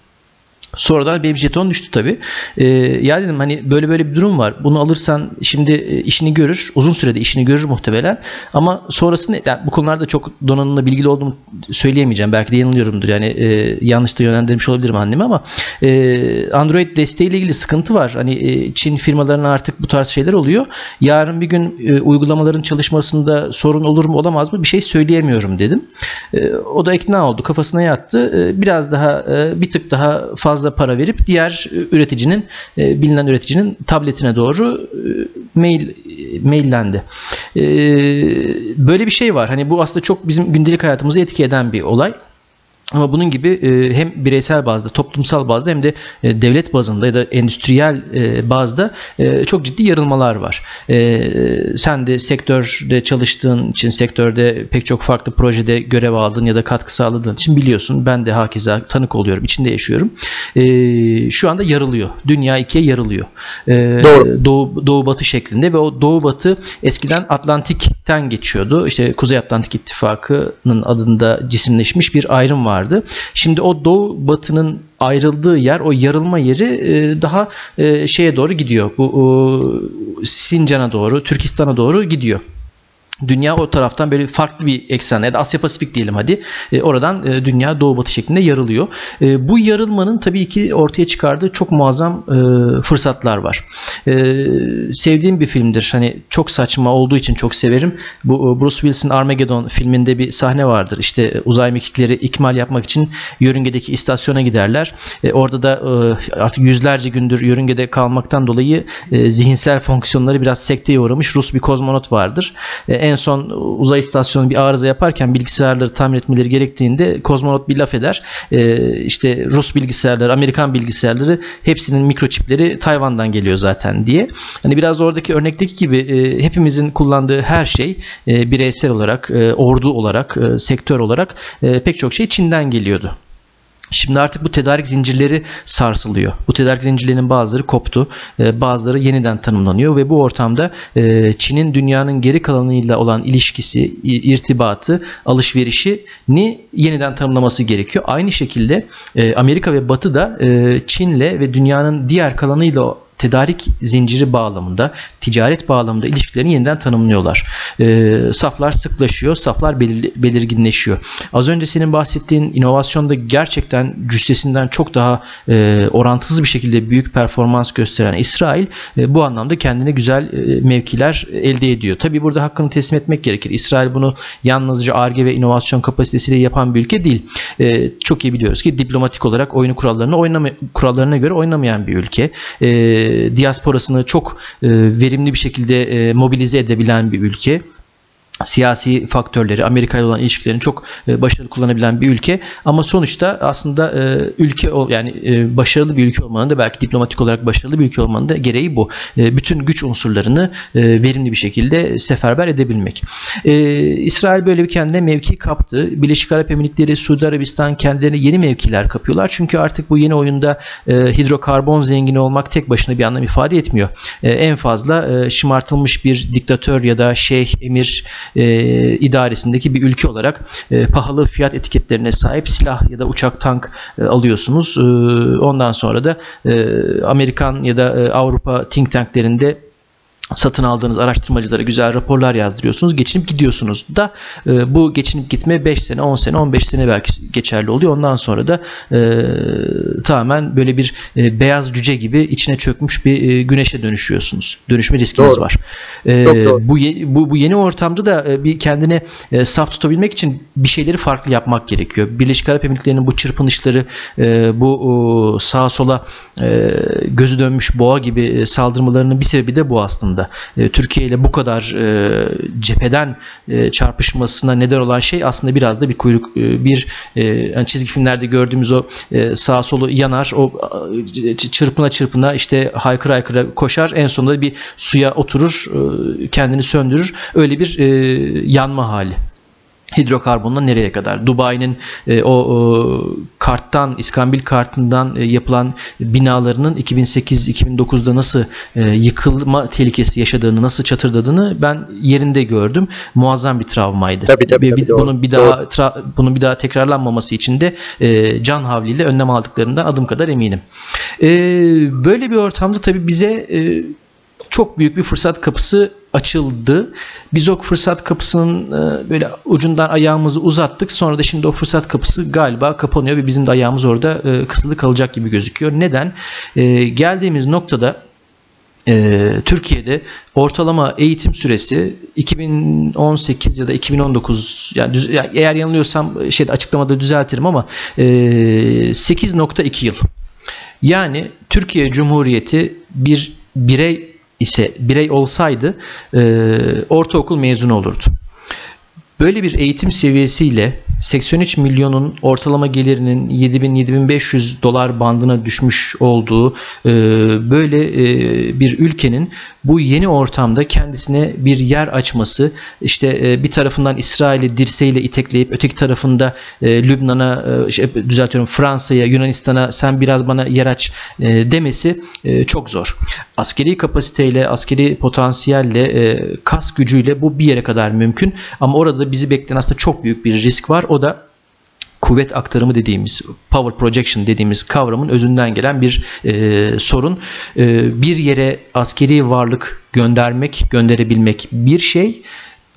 S1: Sonradan benim jeton düştü tabi. Ee, ya dedim hani böyle böyle bir durum var. Bunu alırsan şimdi e, işini görür. Uzun sürede işini görür muhtemelen. Ama sonrasında yani bu konularda çok donanımla bilgili olduğumu söyleyemeyeceğim. Belki de yanılıyorumdur. Yani e, yanlış da yönlendirmiş olabilirim annemi ama e, Android desteğiyle ilgili sıkıntı var. Hani e, Çin firmalarına artık bu tarz şeyler oluyor. Yarın bir gün e, uygulamaların çalışmasında sorun olur mu olamaz mı bir şey söyleyemiyorum dedim. E, o da ikna oldu. Kafasına yattı. E, biraz daha e, bir tık daha fazla fazla para verip diğer üreticinin e, bilinen üreticinin tabletine doğru e, mail maillendi. E, böyle bir şey var. Hani bu aslında çok bizim gündelik hayatımızı etki eden bir olay. Ama bunun gibi e, hem bireysel bazda, toplumsal bazda hem de e, devlet bazında ya da endüstriyel e, bazda çok ciddi yarılmalar var. Sen de sektörde çalıştığın için, sektörde pek çok farklı projede görev aldın ya da katkı sağladığın için biliyorsun. Ben de hakeza tanık oluyorum, içinde yaşıyorum. Şu anda yarılıyor. Dünya ikiye yarılıyor. Doğru. Doğu, doğu batı şeklinde ve o doğu batı eskiden Atlantik'ten geçiyordu. İşte Kuzey Atlantik İttifakı'nın adında cisimleşmiş bir ayrım var vardı. Şimdi o doğu batının ayrıldığı yer o yarılma yeri e, daha e, şeye doğru gidiyor. Bu Sincan'a doğru, Türkistan'a doğru gidiyor. Dünya o taraftan böyle farklı bir eksen ya da Asya Pasifik diyelim hadi. E, oradan e, dünya doğu batı şeklinde yarılıyor. E, bu yarılmanın tabii ki ortaya çıkardığı çok muazzam e, fırsatlar var. E, sevdiğim bir filmdir. Hani çok saçma olduğu için çok severim. Bu e, Bruce Willis'in Armageddon filminde bir sahne vardır. İşte uzay mekikleri ikmal yapmak için yörüngedeki istasyona giderler. E, orada da e, artık yüzlerce gündür yörüngede kalmaktan dolayı e, zihinsel fonksiyonları biraz sekteye uğramış Rus bir kozmonot vardır. E, en son uzay istasyonu bir arıza yaparken bilgisayarları tamir etmeleri gerektiğinde kozmonot bir laf eder. E, işte Rus bilgisayarları, Amerikan bilgisayarları hepsinin mikroçipleri Tayvan'dan geliyor zaten diye. Hani biraz oradaki örnekteki gibi e, hepimizin kullandığı her şey e, bireysel olarak, e, ordu olarak, e, sektör olarak e, pek çok şey Çin'den geliyordu. Şimdi artık bu tedarik zincirleri sarsılıyor. Bu tedarik zincirlerinin bazıları koptu, e, bazıları yeniden tanımlanıyor ve bu ortamda e, Çin'in dünyanın geri kalanıyla olan ilişkisi, irtibatı, alışverişini yeniden tanımlaması gerekiyor. Aynı şekilde e, Amerika ve Batı da Çin'le ve dünyanın diğer kalanıyla tedarik zinciri bağlamında, ticaret bağlamında ilişkilerini yeniden tanımlıyorlar. E, saflar sıklaşıyor, saflar belir, belirginleşiyor. Az önce senin bahsettiğin inovasyonda gerçekten cüssesinden çok daha e, orantısız bir şekilde büyük performans gösteren İsrail e, bu anlamda kendine güzel e, mevkiler elde ediyor. Tabi burada hakkını teslim etmek gerekir. İsrail bunu yalnızca ARGE ve inovasyon kapasitesiyle yapan bir ülke değil. E, çok iyi biliyoruz ki diplomatik olarak oyunu kurallarını oynama, kurallarına göre oynamayan bir ülke. E, diasporasını çok e, verimli bir şekilde e, mobilize edebilen bir ülke siyasi faktörleri, Amerika ile olan ilişkilerini çok e, başarılı kullanabilen bir ülke ama sonuçta aslında e, ülke yani e, başarılı bir ülke olmanın da belki diplomatik olarak başarılı bir ülke olmanın da gereği bu. Bütün güç unsurlarını verimli bir şekilde seferber edebilmek. İsrail böyle bir kendine mevki kaptı. Birleşik Arap Emirlikleri, Suudi Arabistan kendilerine yeni mevkiler kapıyorlar. Çünkü artık bu yeni oyunda hidrokarbon zengini olmak tek başına bir anlam ifade etmiyor. En fazla şımartılmış bir diktatör ya da şeyh, emir e, idaresindeki bir ülke olarak e, pahalı fiyat etiketlerine sahip silah ya da uçak tank e, alıyorsunuz. E, ondan sonra da e, Amerikan ya da e, Avrupa think tanklerinde satın aldığınız araştırmacılara güzel raporlar yazdırıyorsunuz. Geçinip gidiyorsunuz da e, bu geçinip gitme 5 sene, 10 sene, 15 sene belki geçerli oluyor. Ondan sonra da e, tamamen böyle bir e, beyaz cüce gibi içine çökmüş bir e, güneşe dönüşüyorsunuz. Dönüşme riskiniz doğru. var. E, bu, bu bu yeni ortamda da e, bir kendine e, saf tutabilmek için bir şeyleri farklı yapmak gerekiyor. Birleşik Arap Emirlikleri'nin bu çırpınışları, e, bu o, sağa sola e, gözü dönmüş boğa gibi e, saldırmalarının bir sebebi de bu aslında aslında. E, Türkiye ile bu kadar e, cepheden e, çarpışmasına neden olan şey aslında biraz da bir kuyruk e, bir e, çizgi filmlerde gördüğümüz o sağ solu yanar o çırpına çırpına işte haykıra haykıra koşar en sonunda bir suya oturur kendini söndürür öyle bir yanma hali hidrokarbonla nereye kadar? Dubai'nin e, o, o karttan, İskambil kartından e, yapılan binalarının 2008-2009'da nasıl e, yıkılma tehlikesi yaşadığını, nasıl çatırdadığını ben yerinde gördüm. Muazzam bir travmaydı.
S2: Tabii tabii. tabii
S1: bir, doğru, bunun bir daha tra, bunun bir daha tekrarlanmaması için de e, can havliyle önlem aldıklarından adım kadar eminim. E, böyle bir ortamda tabii bize e, çok büyük bir fırsat kapısı açıldı. Biz o fırsat kapısının e, böyle ucundan ayağımızı uzattık. Sonra da şimdi o fırsat kapısı galiba kapanıyor ve bizim de ayağımız orada e, kısılı kalacak gibi gözüküyor. Neden? E, geldiğimiz noktada Türkiye'de ortalama eğitim süresi 2018 ya da 2019 yani, düz, yani eğer yanılıyorsam şeyde açıklamada düzeltirim ama 8.2 yıl. Yani Türkiye Cumhuriyeti bir birey ise birey olsaydı e, ortaokul mezunu olurdu. Böyle bir eğitim seviyesiyle 83 milyonun ortalama gelirinin 7000-7500 dolar bandına düşmüş olduğu e, böyle e, bir ülkenin bu yeni ortamda kendisine bir yer açması işte e, bir tarafından İsrail'i dirseğiyle itekleyip öteki tarafında Lübnan'a düzeltiyorum Fransa'ya Yunanistan'a sen biraz bana yer aç demesi çok zor. Askeri kapasiteyle askeri potansiyelle kas gücüyle bu bir yere kadar mümkün ama orada bizi bekleyen aslında çok büyük bir risk var. O da kuvvet aktarımı dediğimiz, power projection dediğimiz kavramın özünden gelen bir e, sorun. E, bir yere askeri varlık göndermek, gönderebilmek bir şey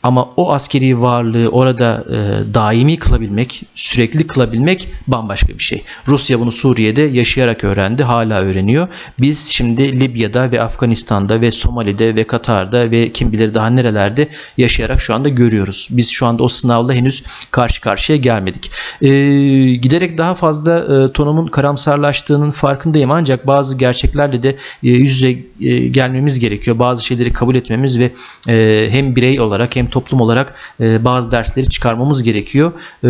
S1: ama o askeri varlığı orada e, daimi kılabilmek, sürekli kılabilmek bambaşka bir şey. Rusya bunu Suriye'de yaşayarak öğrendi, hala öğreniyor. Biz şimdi Libya'da ve Afganistan'da ve Somali'de ve Katar'da ve kim bilir daha nerelerde yaşayarak şu anda görüyoruz. Biz şu anda o sınavla henüz karşı karşıya gelmedik. E, giderek daha fazla e, tonumun karamsarlaştığının farkındayım ancak bazı gerçeklerle de e, yüz yüze e, gelmemiz gerekiyor. Bazı şeyleri kabul etmemiz ve e, hem birey olarak hem toplum olarak e, bazı dersleri çıkarmamız gerekiyor. E,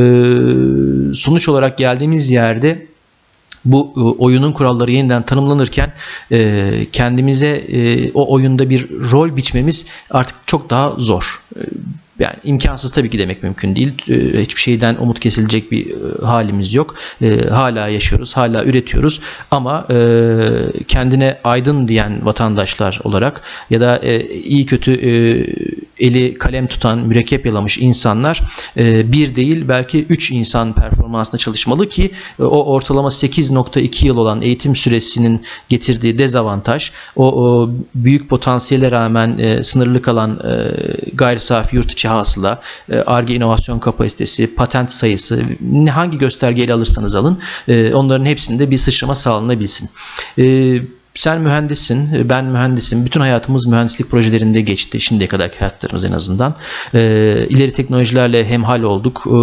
S1: sonuç olarak geldiğimiz yerde bu e, oyunun kuralları yeniden tanımlanırken e, kendimize e, o oyunda bir rol biçmemiz artık çok daha zor. Yani imkansız tabii ki demek mümkün değil. E, hiçbir şeyden umut kesilecek bir e, halimiz yok. E, hala yaşıyoruz, hala üretiyoruz ama e, kendine aydın diyen vatandaşlar olarak ya da e, iyi kötü eli kalem tutan, mürekkep yalamış insanlar bir değil belki 3 insan performansında çalışmalı ki o ortalama 8.2 yıl olan eğitim süresinin getirdiği dezavantaj, o, büyük potansiyele rağmen sınırlı kalan gayri safi yurt içi hasıla, ARGE inovasyon kapasitesi, patent sayısı, hangi göstergeyle alırsanız alın e, onların hepsinde bir sıçrama sağlanabilsin. E, sen mühendissin, ben mühendisim. Bütün hayatımız mühendislik projelerinde geçti. Şimdiye kadarki hayatlarımız en azından. E, ileri teknolojilerle hemhal olduk. E,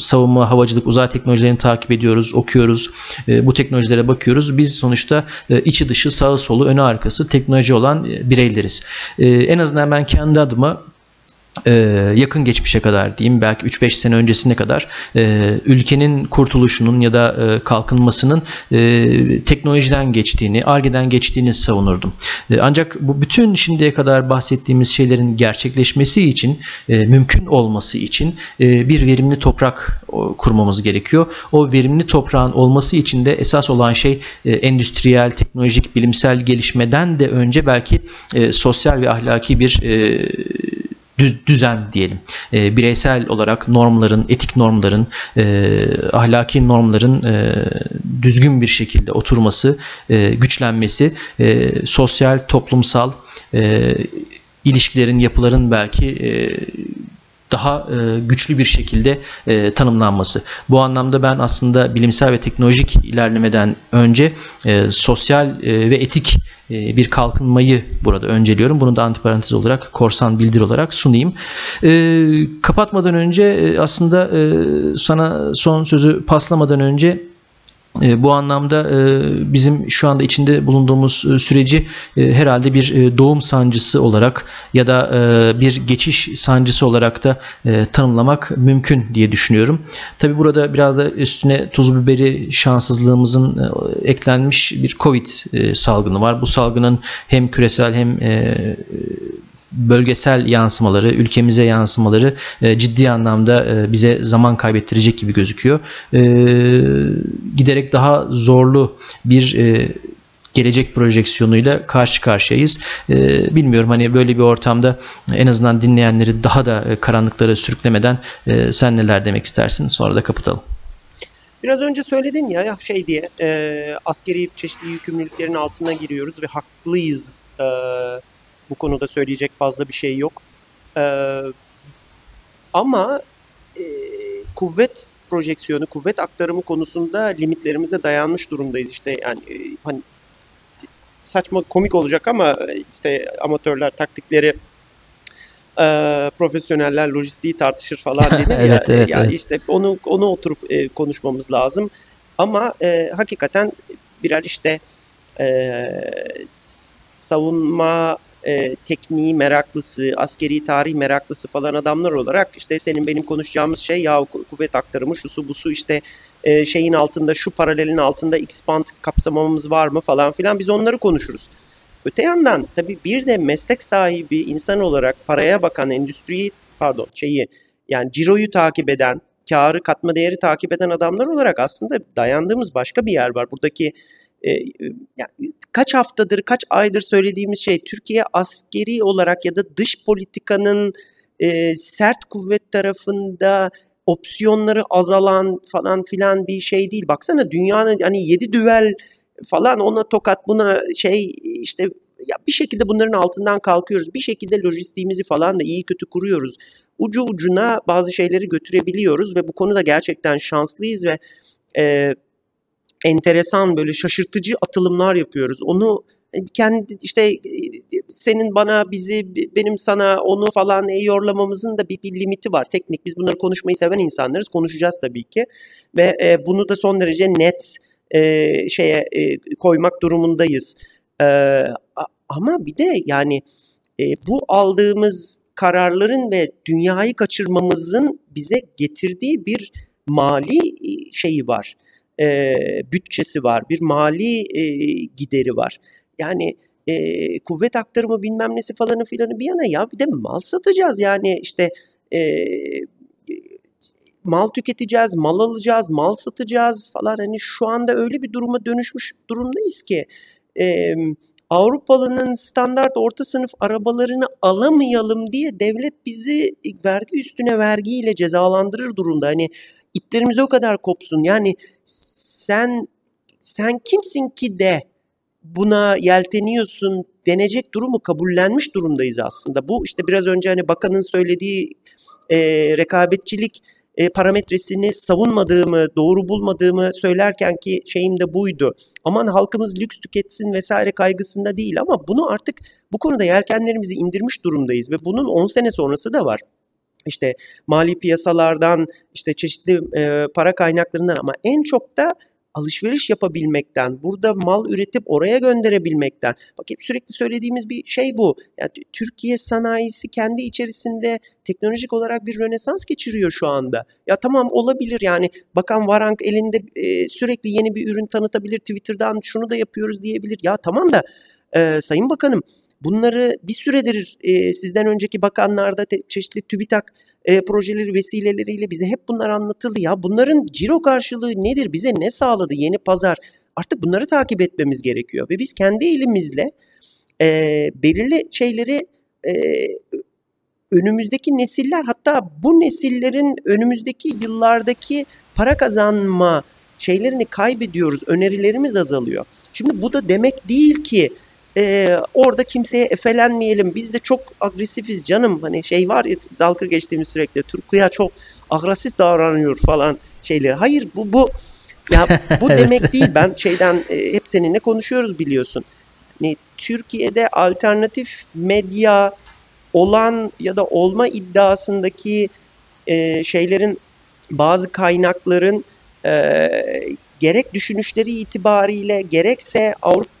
S1: savunma, havacılık, uzay teknolojilerini takip ediyoruz, okuyoruz. E, bu teknolojilere bakıyoruz. Biz sonuçta e, içi dışı, sağı solu, önü arkası teknoloji olan e, bireyleriz. E, en azından ben kendi adıma e, yakın geçmişe kadar diyeyim belki 3-5 sene öncesine kadar e, ülkenin kurtuluşunun ya da e, kalkınmasının e, teknolojiden geçtiğini, argeden geçtiğini savunurdum. Ancak bu bütün şimdiye kadar bahsettiğimiz şeylerin gerçekleşmesi için, mümkün olması için bir verimli toprak kurmamız gerekiyor. O verimli toprağın olması için de esas olan şey endüstriyel, teknolojik, bilimsel gelişmeden de önce belki sosyal ve ahlaki bir düz, düzen diyelim. E, bireysel olarak normların, etik normların, e, ahlaki normların e, düzgün bir şekilde oturması, e, güçlenmesi, e, sosyal, toplumsal e, ilişkilerin, yapıların belki e, daha e, güçlü bir şekilde e, tanımlanması. Bu anlamda ben aslında bilimsel ve teknolojik ilerlemeden önce e, sosyal e, ve etik e, bir kalkınmayı burada önceliyorum. Bunu da antiparantez olarak korsan bildir olarak sunayım. E, kapatmadan önce e, aslında e, sana son sözü paslamadan önce bu anlamda e, bizim şu anda içinde bulunduğumuz e, süreci herhalde bir doğum sancısı olarak ya da bir geçiş sancısı olarak da tanımlamak mümkün diye düşünüyorum. Tabi burada biraz da üstüne tuz biberi şanssızlığımızın eklenmiş bir Covid salgını var. Bu salgının hem küresel hem bölgesel yansımaları, ülkemize yansımaları e, ciddi anlamda e, bize zaman kaybettirecek gibi gözüküyor. E, giderek daha zorlu bir gelecek projeksiyonuyla karşı karşıyayız. Bilmiyorum hani böyle bir ortamda en azından dinleyenleri daha da karanlıklara sürüklemeden sen neler demek istersin? Sonra da kapatalım.
S2: Biraz önce söyledin ya şey diye e, askeri çeşitli yükümlülüklerin altına giriyoruz ve haklıyız e, bu konuda söyleyecek fazla bir şey yok. Ee, ama e, kuvvet projeksiyonu, kuvvet aktarımı konusunda limitlerimize dayanmış durumdayız. İşte yani e, hani saçma komik olacak ama e, işte amatörler taktikleri e, profesyoneller lojistiği tartışır falan denir
S1: evet,
S2: ya.
S1: Evet,
S2: yani
S1: evet.
S2: işte onu onu oturup e, konuşmamız lazım. Ama e, hakikaten birer işte e, savunma e, tekniği meraklısı, askeri tarih meraklısı falan adamlar olarak işte senin benim konuşacağımız şey ya kuvvet aktarımı şusu busu işte e, şeyin altında şu paralelin altında X-band kapsamamız var mı falan filan biz onları konuşuruz. Öte yandan tabii bir de meslek sahibi insan olarak paraya bakan endüstriyi pardon şeyi yani ciroyu takip eden, karı katma değeri takip eden adamlar olarak aslında dayandığımız başka bir yer var. Buradaki e, kaç haftadır, kaç aydır söylediğimiz şey Türkiye askeri olarak ya da dış politikanın e, sert kuvvet tarafında opsiyonları azalan falan filan bir şey değil. Baksana dünyanın hani yedi düvel falan ona tokat buna şey işte ya bir şekilde bunların altından kalkıyoruz. Bir şekilde lojistiğimizi falan da iyi kötü kuruyoruz. Ucu ucuna bazı şeyleri götürebiliyoruz ve bu konuda gerçekten şanslıyız ve e, enteresan böyle şaşırtıcı atılımlar yapıyoruz. Onu e, kendi işte e, senin bana bizi benim sana onu falan yorlamamızın da bir, bir limiti var. Teknik biz bunları konuşmayı seven insanlarız. Konuşacağız tabii ki. Ve e, bunu da son derece net e, şeye e, koymak durumundayız. E, ama bir de yani e, bu aldığımız kararların ve dünyayı kaçırmamızın bize getirdiği bir mali şeyi var e, bütçesi var, bir mali e, gideri var. Yani e, kuvvet aktarımı bilmem nesi falanı filanı bir yana ya bir de mal satacağız yani işte e, mal tüketeceğiz, mal alacağız, mal satacağız falan. Hani şu anda öyle bir duruma dönüşmüş durumdayız ki e, Avrupalı'nın standart orta sınıf arabalarını alamayalım diye devlet bizi vergi üstüne vergiyle cezalandırır durumda. Hani iplerimiz o kadar kopsun. Yani sen sen kimsin ki de buna yelteniyorsun denecek durumu kabullenmiş durumdayız aslında. Bu işte biraz önce hani bakanın söylediği e, rekabetçilik e, parametresini savunmadığımı, doğru bulmadığımı söylerken ki şeyim de buydu. Aman halkımız lüks tüketsin vesaire kaygısında değil ama bunu artık bu konuda yelkenlerimizi indirmiş durumdayız ve bunun 10 sene sonrası da var işte mali piyasalardan işte çeşitli e, para kaynaklarından ama en çok da alışveriş yapabilmekten, burada mal üretip oraya gönderebilmekten. Bak hep sürekli söylediğimiz bir şey bu. Yani Türkiye sanayisi kendi içerisinde teknolojik olarak bir rönesans geçiriyor şu anda. Ya tamam olabilir yani Bakan Varank elinde e, sürekli yeni bir ürün tanıtabilir. Twitter'dan şunu da yapıyoruz diyebilir. Ya tamam da e, Sayın Bakanım Bunları bir süredir e, sizden önceki bakanlarda te, çeşitli TÜBİTAK e, projeleri vesileleriyle bize hep bunlar anlatıldı. Ya bunların ciro karşılığı nedir? Bize ne sağladı? Yeni pazar. Artık bunları takip etmemiz gerekiyor. Ve biz kendi elimizle e, belirli şeyleri e, önümüzdeki nesiller hatta bu nesillerin önümüzdeki yıllardaki para kazanma şeylerini kaybediyoruz. Önerilerimiz azalıyor. Şimdi bu da demek değil ki e, orada kimseye efelenmeyelim. Biz de çok agresifiz canım. Hani şey var ya dalga geçtiğimiz sürekli. Türkiye çok agresif davranıyor falan şeyler. Hayır bu bu ya bu demek değil. Ben şeyden e, hep seninle konuşuyoruz biliyorsun. Hani Türkiye'de alternatif medya olan ya da olma iddiasındaki e, şeylerin bazı kaynakların e, gerek düşünüşleri itibariyle gerekse Avrupa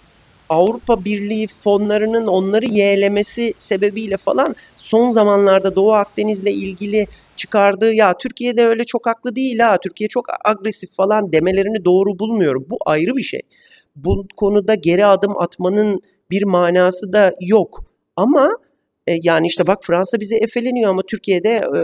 S2: Avrupa Birliği fonlarının onları yeğlemesi sebebiyle falan son zamanlarda Doğu Akdeniz'le ilgili çıkardığı ya Türkiye'de öyle çok haklı değil ha Türkiye çok agresif falan demelerini doğru bulmuyorum. Bu ayrı bir şey. Bu konuda geri adım atmanın bir manası da yok. Ama e, yani işte bak Fransa bize efeleniyor ama Türkiye'de e,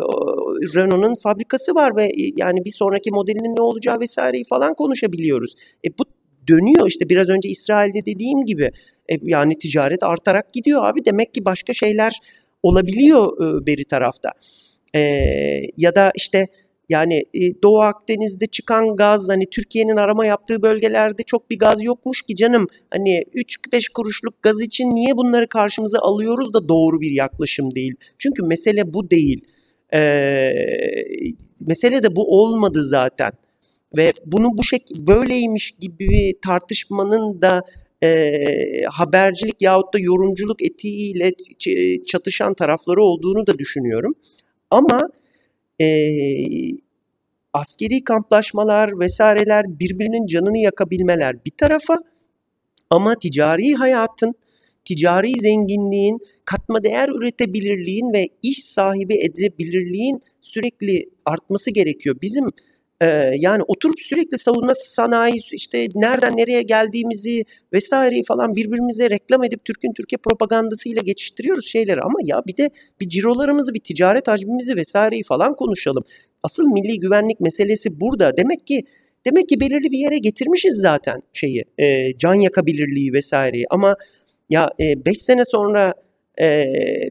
S2: Renault'un fabrikası var ve e, yani bir sonraki modelinin ne olacağı vesaireyi falan konuşabiliyoruz. E bu dönüyor işte biraz önce İsrail'de dediğim gibi e, yani ticaret artarak gidiyor abi demek ki başka şeyler olabiliyor e, beri tarafta. E, ya da işte yani e, Doğu Akdeniz'de çıkan gaz hani Türkiye'nin arama yaptığı bölgelerde çok bir gaz yokmuş ki canım. Hani 3-5 kuruşluk gaz için niye bunları karşımıza alıyoruz da doğru bir yaklaşım değil. Çünkü mesele bu değil. Ee, mesele de bu olmadı zaten ve bunu bu şekilde böyleymiş gibi tartışmanın da e, habercilik yahut da yorumculuk etiğiyle çatışan tarafları olduğunu da düşünüyorum. Ama e, askeri kamplaşmalar vesaireler birbirinin canını yakabilmeler bir tarafa ama ticari hayatın, ticari zenginliğin, katma değer üretebilirliğin ve iş sahibi edebilirliğin sürekli artması gerekiyor. Bizim ee, yani oturup sürekli savunma sanayi işte nereden nereye geldiğimizi vesaireyi falan birbirimize reklam edip Türk'ün Türkiye propagandasıyla geçiştiriyoruz şeyleri ama ya bir de bir cirolarımızı bir ticaret hacmimizi vesaireyi falan konuşalım. Asıl milli güvenlik meselesi burada. Demek ki demek ki belirli bir yere getirmişiz zaten şeyi e, can yakabilirliği vesaireyi ama ya 5 e, sene sonra e,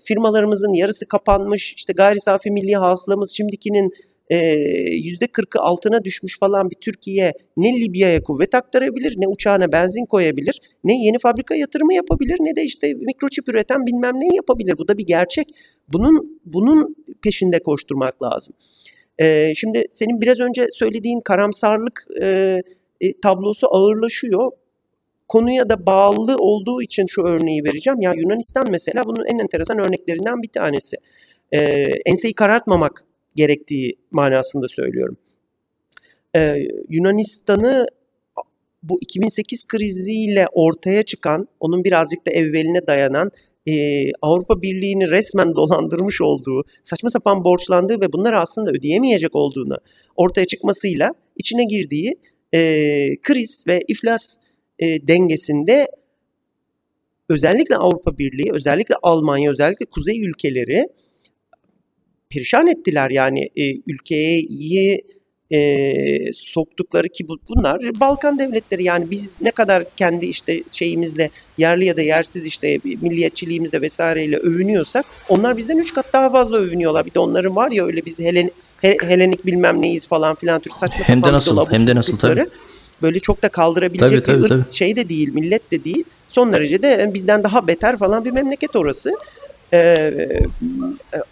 S2: firmalarımızın yarısı kapanmış işte gayri safi milli hasılamız şimdikinin %40'ı altına düşmüş falan bir Türkiye ne Libya'ya kuvvet aktarabilir, ne uçağına benzin koyabilir, ne yeni fabrika yatırımı yapabilir, ne de işte mikroçip üreten bilmem ne yapabilir. Bu da bir gerçek. Bunun bunun peşinde koşturmak lazım. Ee, şimdi senin biraz önce söylediğin karamsarlık e, e, tablosu ağırlaşıyor. Konuya da bağlı olduğu için şu örneği vereceğim. Ya Yunanistan mesela bunun en enteresan örneklerinden bir tanesi. Ee, enseyi karartmamak gerektiği manasında söylüyorum. Ee, Yunanistan'ı bu 2008 kriziyle ortaya çıkan, onun birazcık da evveline dayanan e, Avrupa Birliği'ni resmen dolandırmış olduğu, saçma sapan borçlandığı ve bunları aslında ödeyemeyecek olduğunu ortaya çıkmasıyla içine girdiği e, kriz ve iflas e, dengesinde özellikle Avrupa Birliği, özellikle Almanya, özellikle kuzey ülkeleri perişan ettiler yani e, ülkeyi e, soktukları ki bu, bunlar Balkan devletleri yani biz ne kadar kendi işte şeyimizle yerli ya da yersiz işte milliyetçiliğimizle vesaireyle övünüyorsak onlar bizden üç kat daha fazla övünüyorlar. Bir de onların var ya öyle biz Helen, He, Helenik bilmem neyiz falan filan tür saçma
S1: hem
S2: sapan
S1: de nasıl hem de nasıl tabii.
S2: Böyle çok da kaldırabilecek
S1: tabii, tabii,
S2: bir
S1: tabii.
S2: şey de değil, millet de değil. Son derece de bizden daha beter falan bir memleket orası. Ee,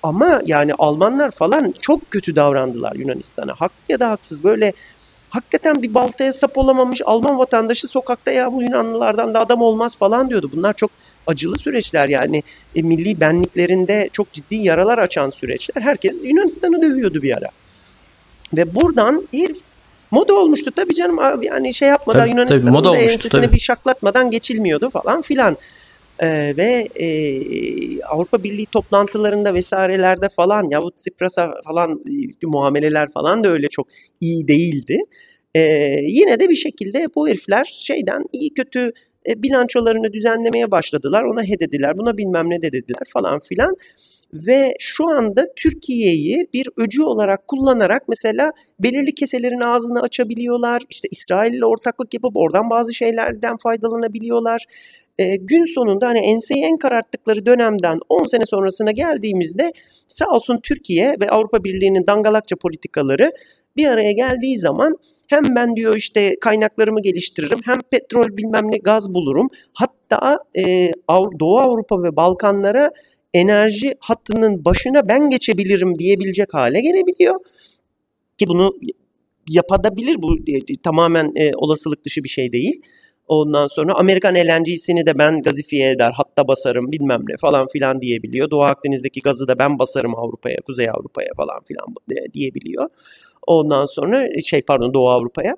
S2: ama yani Almanlar falan çok kötü davrandılar Yunanistan'a. Haklı ya da haksız böyle hakikaten bir baltaya sap olamamış Alman vatandaşı sokakta ya bu Yunanlılardan da adam olmaz falan diyordu. Bunlar çok acılı süreçler yani e, milli benliklerinde çok ciddi yaralar açan süreçler. Herkes Yunanistan'ı dövüyordu bir ara. Ve buradan herif moda olmuştu tabii canım abi yani şey yapmadan
S1: Tabii,
S2: Yunanistan'ın
S1: tabii, moda
S2: da
S1: olmuştu,
S2: ensesini
S1: tabii.
S2: bir şaklatmadan geçilmiyordu falan filan. Ee, ve e, Avrupa Birliği toplantılarında vesairelerde falan ya bu Tsipras'a falan e, muameleler falan da öyle çok iyi değildi. Ee, yine de bir şekilde bu herifler şeyden iyi kötü e, bilançolarını düzenlemeye başladılar. Ona he dediler, buna bilmem ne de dediler falan filan. Ve şu anda Türkiye'yi bir öcü olarak kullanarak mesela belirli keselerin ağzını açabiliyorlar. İşte İsrail ile ortaklık yapıp oradan bazı şeylerden faydalanabiliyorlar. E, gün sonunda hani enseyi en kararttıkları dönemden 10 sene sonrasına geldiğimizde sağ olsun Türkiye ve Avrupa Birliği'nin dangalakça politikaları bir araya geldiği zaman hem ben diyor işte kaynaklarımı geliştiririm hem petrol bilmem ne gaz bulurum. Hatta e, Doğu Avrupa ve Balkanlara enerji hattının başına ben geçebilirim diyebilecek hale gelebiliyor. Ki bunu yapabilir bu e, tamamen e, olasılık dışı bir şey değil. Ondan sonra Amerikan LNG'sini de ben gazifiye eder, hatta basarım bilmem ne falan filan diyebiliyor. Doğu Akdeniz'deki gazı da ben basarım Avrupa'ya, Kuzey Avrupa'ya falan filan diyebiliyor. Ondan sonra şey pardon Doğu Avrupa'ya.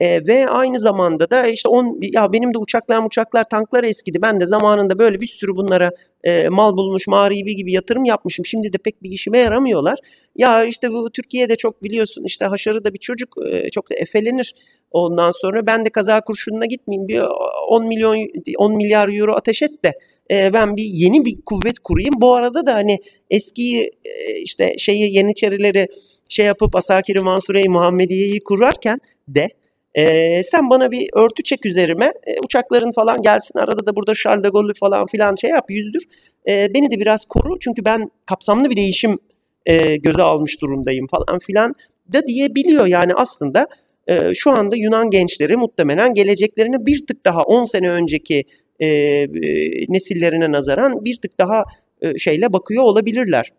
S2: E, ve aynı zamanda da işte on, ya benim de uçaklar uçaklar tanklar eskidi. Ben de zamanında böyle bir sürü bunlara e, mal bulmuş mağribi gibi yatırım yapmışım. Şimdi de pek bir işime yaramıyorlar. Ya işte bu Türkiye'de çok biliyorsun işte haşarı da bir çocuk e, çok da efelenir. Ondan sonra ben de kaza kurşununa gitmeyeyim. Bir 10 milyon 10 milyar euro ateş et de e, ben bir yeni bir kuvvet kurayım. Bu arada da hani eski e, işte şeyi Yeniçerileri şey yapıp Asakiri Mansure-i Muhammediye'yi kurarken de e, sen bana bir örtü çek üzerime. E, uçakların falan gelsin arada da burada Charles de Gaulle'ü falan filan şey yap yüzdür. E, beni de biraz koru çünkü ben kapsamlı bir değişim e, göze almış durumdayım falan filan da diyebiliyor. Yani aslında e, şu anda Yunan gençleri muhtemelen geleceklerine bir tık daha 10 sene önceki e, e, nesillerine nazaran bir tık daha e, şeyle bakıyor olabilirler.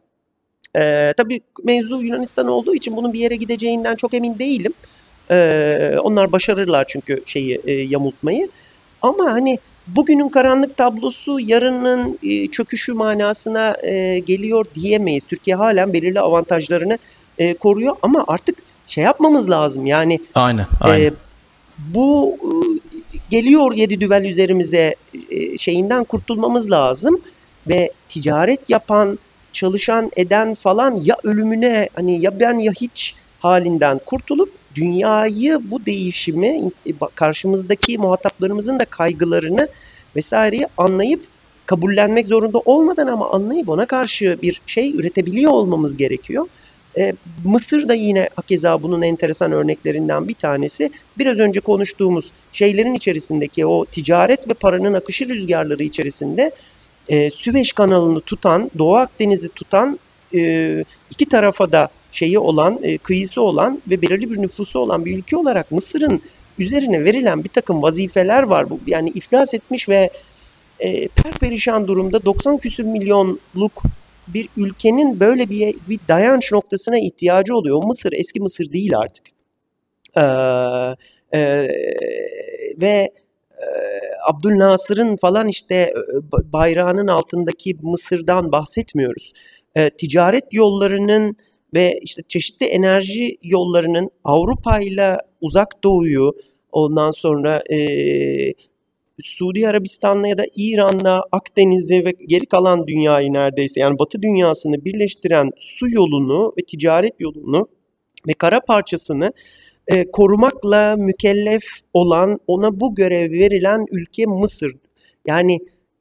S2: E, tabii mevzu Yunanistan olduğu için bunun bir yere gideceğinden çok emin değilim. E, onlar başarırlar çünkü şeyi e, yamultmayı. Ama hani bugünün karanlık tablosu yarının e, çöküşü manasına e, geliyor diyemeyiz. Türkiye halen belirli avantajlarını e, koruyor ama artık şey yapmamız lazım. Yani
S1: Aynen, aynen.
S2: e, bu e, geliyor yedi düvel üzerimize e, şeyinden kurtulmamız lazım ve ticaret yapan, çalışan, eden falan ya ölümüne hani ya ben ya hiç halinden kurtulup dünyayı bu değişimi e, karşımızdaki muhataplarımızın da kaygılarını vesaireyi anlayıp kabullenmek zorunda olmadan ama anlayıp ona karşı bir şey üretebiliyor olmamız gerekiyor. E, Mısır da yine hakeza bunun enteresan örneklerinden bir tanesi. Biraz önce konuştuğumuz şeylerin içerisindeki o ticaret ve paranın akışı rüzgarları içerisinde e, Süveyş kanalını tutan, Doğu Akdeniz'i tutan e, iki tarafa da şeyi olan, e, kıyısı olan ve belirli bir nüfusu olan bir ülke olarak Mısır'ın üzerine verilen bir takım vazifeler var. Bu yani iflas etmiş ve e, perperişan durumda 90 küsür milyonluk bir ülkenin böyle bir bir dayanç noktasına ihtiyacı oluyor. Mısır eski Mısır değil artık. Ee, e, ve Abdülnasır'ın falan işte e, bayrağının altındaki Mısır'dan bahsetmiyoruz. E, ticaret yollarının ve işte çeşitli enerji yollarının Avrupa ile Uzak Doğu'yu ondan sonra e, Suudi Arabistan'la ya da İran'la Akdeniz'i ve geri kalan dünyayı neredeyse yani Batı dünyasını birleştiren su yolunu ve ticaret yolunu ve kara parçasını e, korumakla mükellef olan ona bu görev verilen ülke Mısır. Yani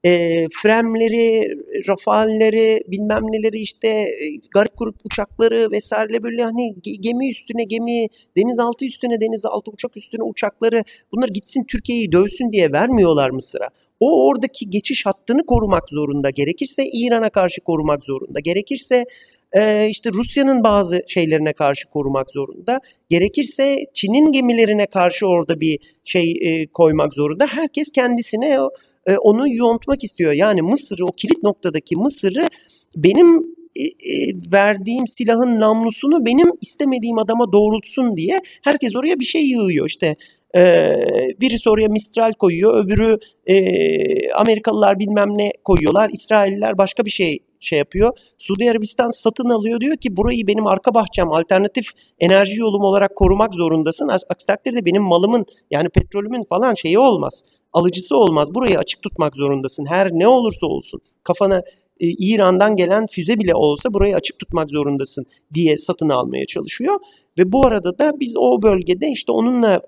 S2: e, Fremleri, Rafalleri, bilmem neleri işte e, garip grup uçakları vesaire böyle hani ge- gemi üstüne gemi, denizaltı üstüne denizaltı, uçak üstüne uçakları bunlar gitsin Türkiye'yi dövsün diye vermiyorlar Mısır'a. O oradaki geçiş hattını korumak zorunda. Gerekirse İran'a karşı korumak zorunda. Gerekirse e, işte Rusya'nın bazı şeylerine karşı korumak zorunda. Gerekirse Çin'in gemilerine karşı orada bir şey e, koymak zorunda. Herkes kendisine o- e, onu yontmak istiyor. Yani Mısır'ı o kilit noktadaki Mısır'ı benim e, e, verdiğim silahın namlusunu benim istemediğim adama doğrultsun diye herkes oraya bir şey yığıyor. İşte e, birisi oraya Mistral koyuyor, öbürü e, Amerikalılar bilmem ne koyuyorlar, İsrailliler başka bir şey şey yapıyor. Suudi Arabistan satın alıyor diyor ki burayı benim arka bahçem alternatif enerji yolum olarak korumak zorundasın. As- Aksi takdirde benim malımın yani petrolümün falan şeyi olmaz. Alıcısı olmaz. Burayı açık tutmak zorundasın. Her ne olursa olsun. Kafana e, İran'dan gelen füze bile olsa burayı açık tutmak zorundasın diye satın almaya çalışıyor. Ve bu arada da biz o bölgede işte onunla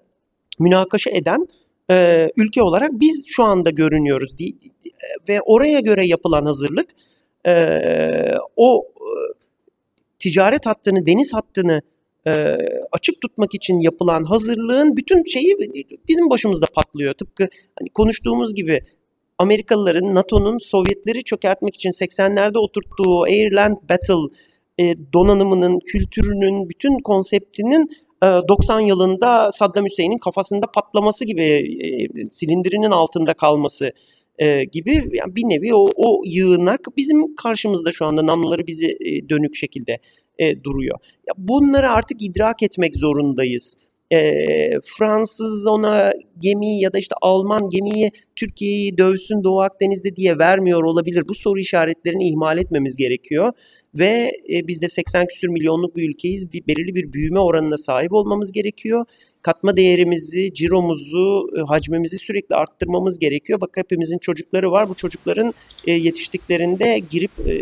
S2: münakaşa eden e, ülke olarak biz şu anda görünüyoruz. Di- Ve oraya göre yapılan hazırlık e, o e, ticaret hattını, deniz hattını e, açık tutmak için yapılan hazırlığın bütün şeyi bizim başımızda patlıyor. Tıpkı hani konuştuğumuz gibi Amerikalıların, NATO'nun Sovyetleri çökertmek için 80'lerde oturttuğu Airland Battle e, donanımının, kültürünün, bütün konseptinin e, 90 yılında Saddam Hüseyin'in kafasında patlaması gibi, e, silindirinin altında kalması e, gibi bir nevi o, o yığınak bizim karşımızda şu anda namluları bizi e, dönük şekilde e, duruyor. Ya bunları artık idrak etmek zorundayız. E, Fransız ona gemiyi ya da işte Alman gemiyi Türkiye'yi dövsün Doğu Akdeniz'de diye vermiyor olabilir. Bu soru işaretlerini ihmal etmemiz gerekiyor. Ve e, biz de 80 küsür milyonluk bir ülkeyiz. Bir, belirli bir büyüme oranına sahip olmamız gerekiyor. Katma değerimizi, ciromuzu, e, hacmimizi sürekli arttırmamız gerekiyor. Bak hepimizin çocukları var. Bu çocukların e, yetiştiklerinde girip e,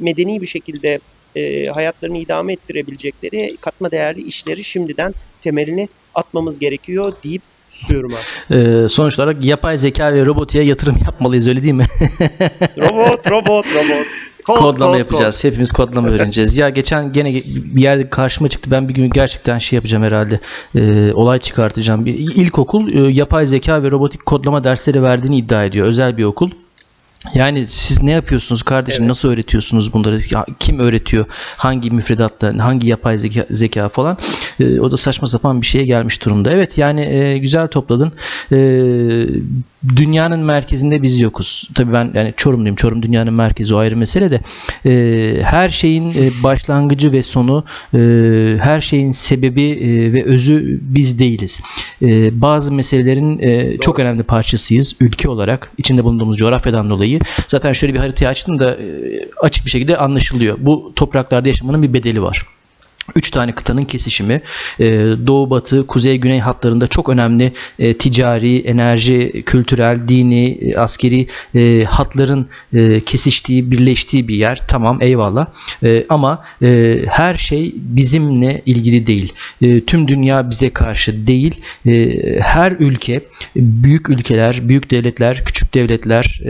S2: medeni bir şekilde e, hayatlarını idame ettirebilecekleri katma değerli işleri şimdiden temelini atmamız gerekiyor deyip susuyorum abi.
S1: Ee, sonuç olarak yapay zeka ve robotiğe yatırım yapmalıyız öyle değil mi?
S2: Robot, robot, robot. Kod,
S1: kodlama
S2: kod,
S1: yapacağız. Hepimiz kodlama öğreneceğiz. Ya geçen gene bir yerde karşıma çıktı. Ben bir gün gerçekten şey yapacağım herhalde. Ee, olay çıkartacağım. Bir ilkokul e, yapay zeka ve robotik kodlama dersleri verdiğini iddia ediyor. Özel bir okul. Yani siz ne yapıyorsunuz kardeşim?
S2: Evet.
S1: Nasıl öğretiyorsunuz bunları? Kim öğretiyor? Hangi müfredatla, hangi yapay zeka, zeka falan? Ee, o da saçma sapan bir şeye gelmiş durumda. Evet yani e, güzel topladın. Ee, dünyanın merkezinde biz yokuz. Tabii ben yani Çorumluyum. Çorum dünyanın merkezi o ayrı mesele de. Ee, her şeyin e, başlangıcı ve sonu, e, her şeyin sebebi e, ve özü biz değiliz. E, bazı meselelerin e, çok önemli parçasıyız ülke olarak içinde bulunduğumuz coğrafyadan dolayı. Zaten şöyle bir haritayı açtım da e, açık bir şekilde anlaşılıyor. Bu topraklarda yaşamanın bir bedeli var. Üç tane kıtanın kesişimi, e, doğu batı, kuzey güney hatlarında çok önemli e, ticari, enerji, kültürel, dini, e, askeri hatların kesiştiği, birleştiği bir yer. Tamam eyvallah. Ama her şey bizimle ilgili değil. Tüm dünya bize karşı değil. Her ülke, büyük ülkeler, büyük devletler, küçük devletler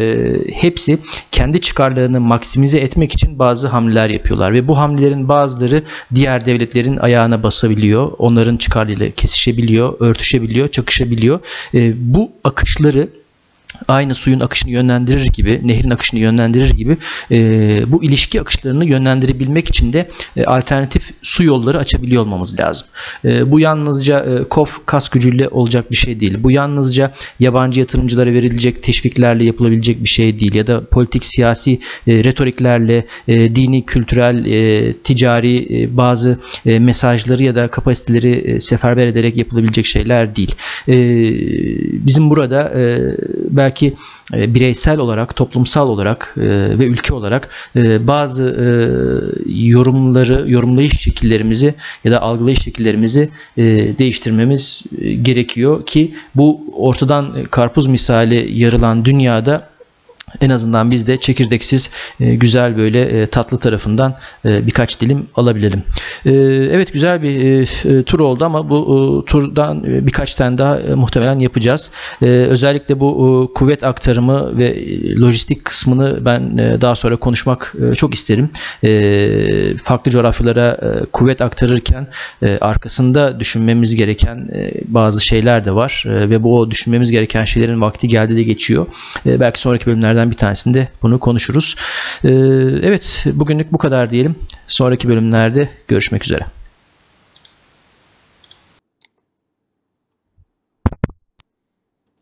S1: hepsi kendi çıkarlarını maksimize etmek için bazı hamleler yapıyorlar ve bu hamlelerin bazıları diğer devletlerin ayağına basabiliyor. Onların çıkarlarıyla kesişebiliyor, örtüşebiliyor, çakışabiliyor. E, bu akışları aynı suyun akışını yönlendirir gibi, nehrin akışını yönlendirir gibi e, bu ilişki akışlarını yönlendirebilmek için de e, alternatif su yolları açabiliyor olmamız lazım. E, bu yalnızca e, KOF kas gücüyle olacak bir şey değil. Bu yalnızca yabancı yatırımcılara verilecek teşviklerle yapılabilecek bir şey değil. Ya da politik siyasi e, retoriklerle e, dini, kültürel, e, ticari e, bazı e, mesajları ya da kapasiteleri e, seferber ederek yapılabilecek şeyler değil. E, bizim burada e, belki e, bireysel olarak, toplumsal olarak e, ve ülke olarak e, bazı yorumları, yorumlayış şekillerimizi ya da algılayış şekillerimizi değiştirmemiz gerekiyor ki bu ortadan karpuz misali yarılan dünyada en azından biz de çekirdeksiz e, güzel böyle e, tatlı tarafından e, birkaç dilim alabilelim. Evet güzel bir tur oldu ama bu turdan birkaç tane daha muhtemelen yapacağız. Özellikle bu kuvvet aktarımı ve lojistik kısmını ben daha sonra konuşmak çok isterim. Farklı coğrafyalara kuvvet aktarırken arkasında düşünmemiz gereken bazı şeyler de var ve bu düşünmemiz gereken şeylerin vakti geldi de geçiyor. Belki sonraki bölümlerden bir tanesinde bunu konuşuruz. E, evet bugünlük bu kadar diyelim. Sonraki bölümlerde görüşmek üzere.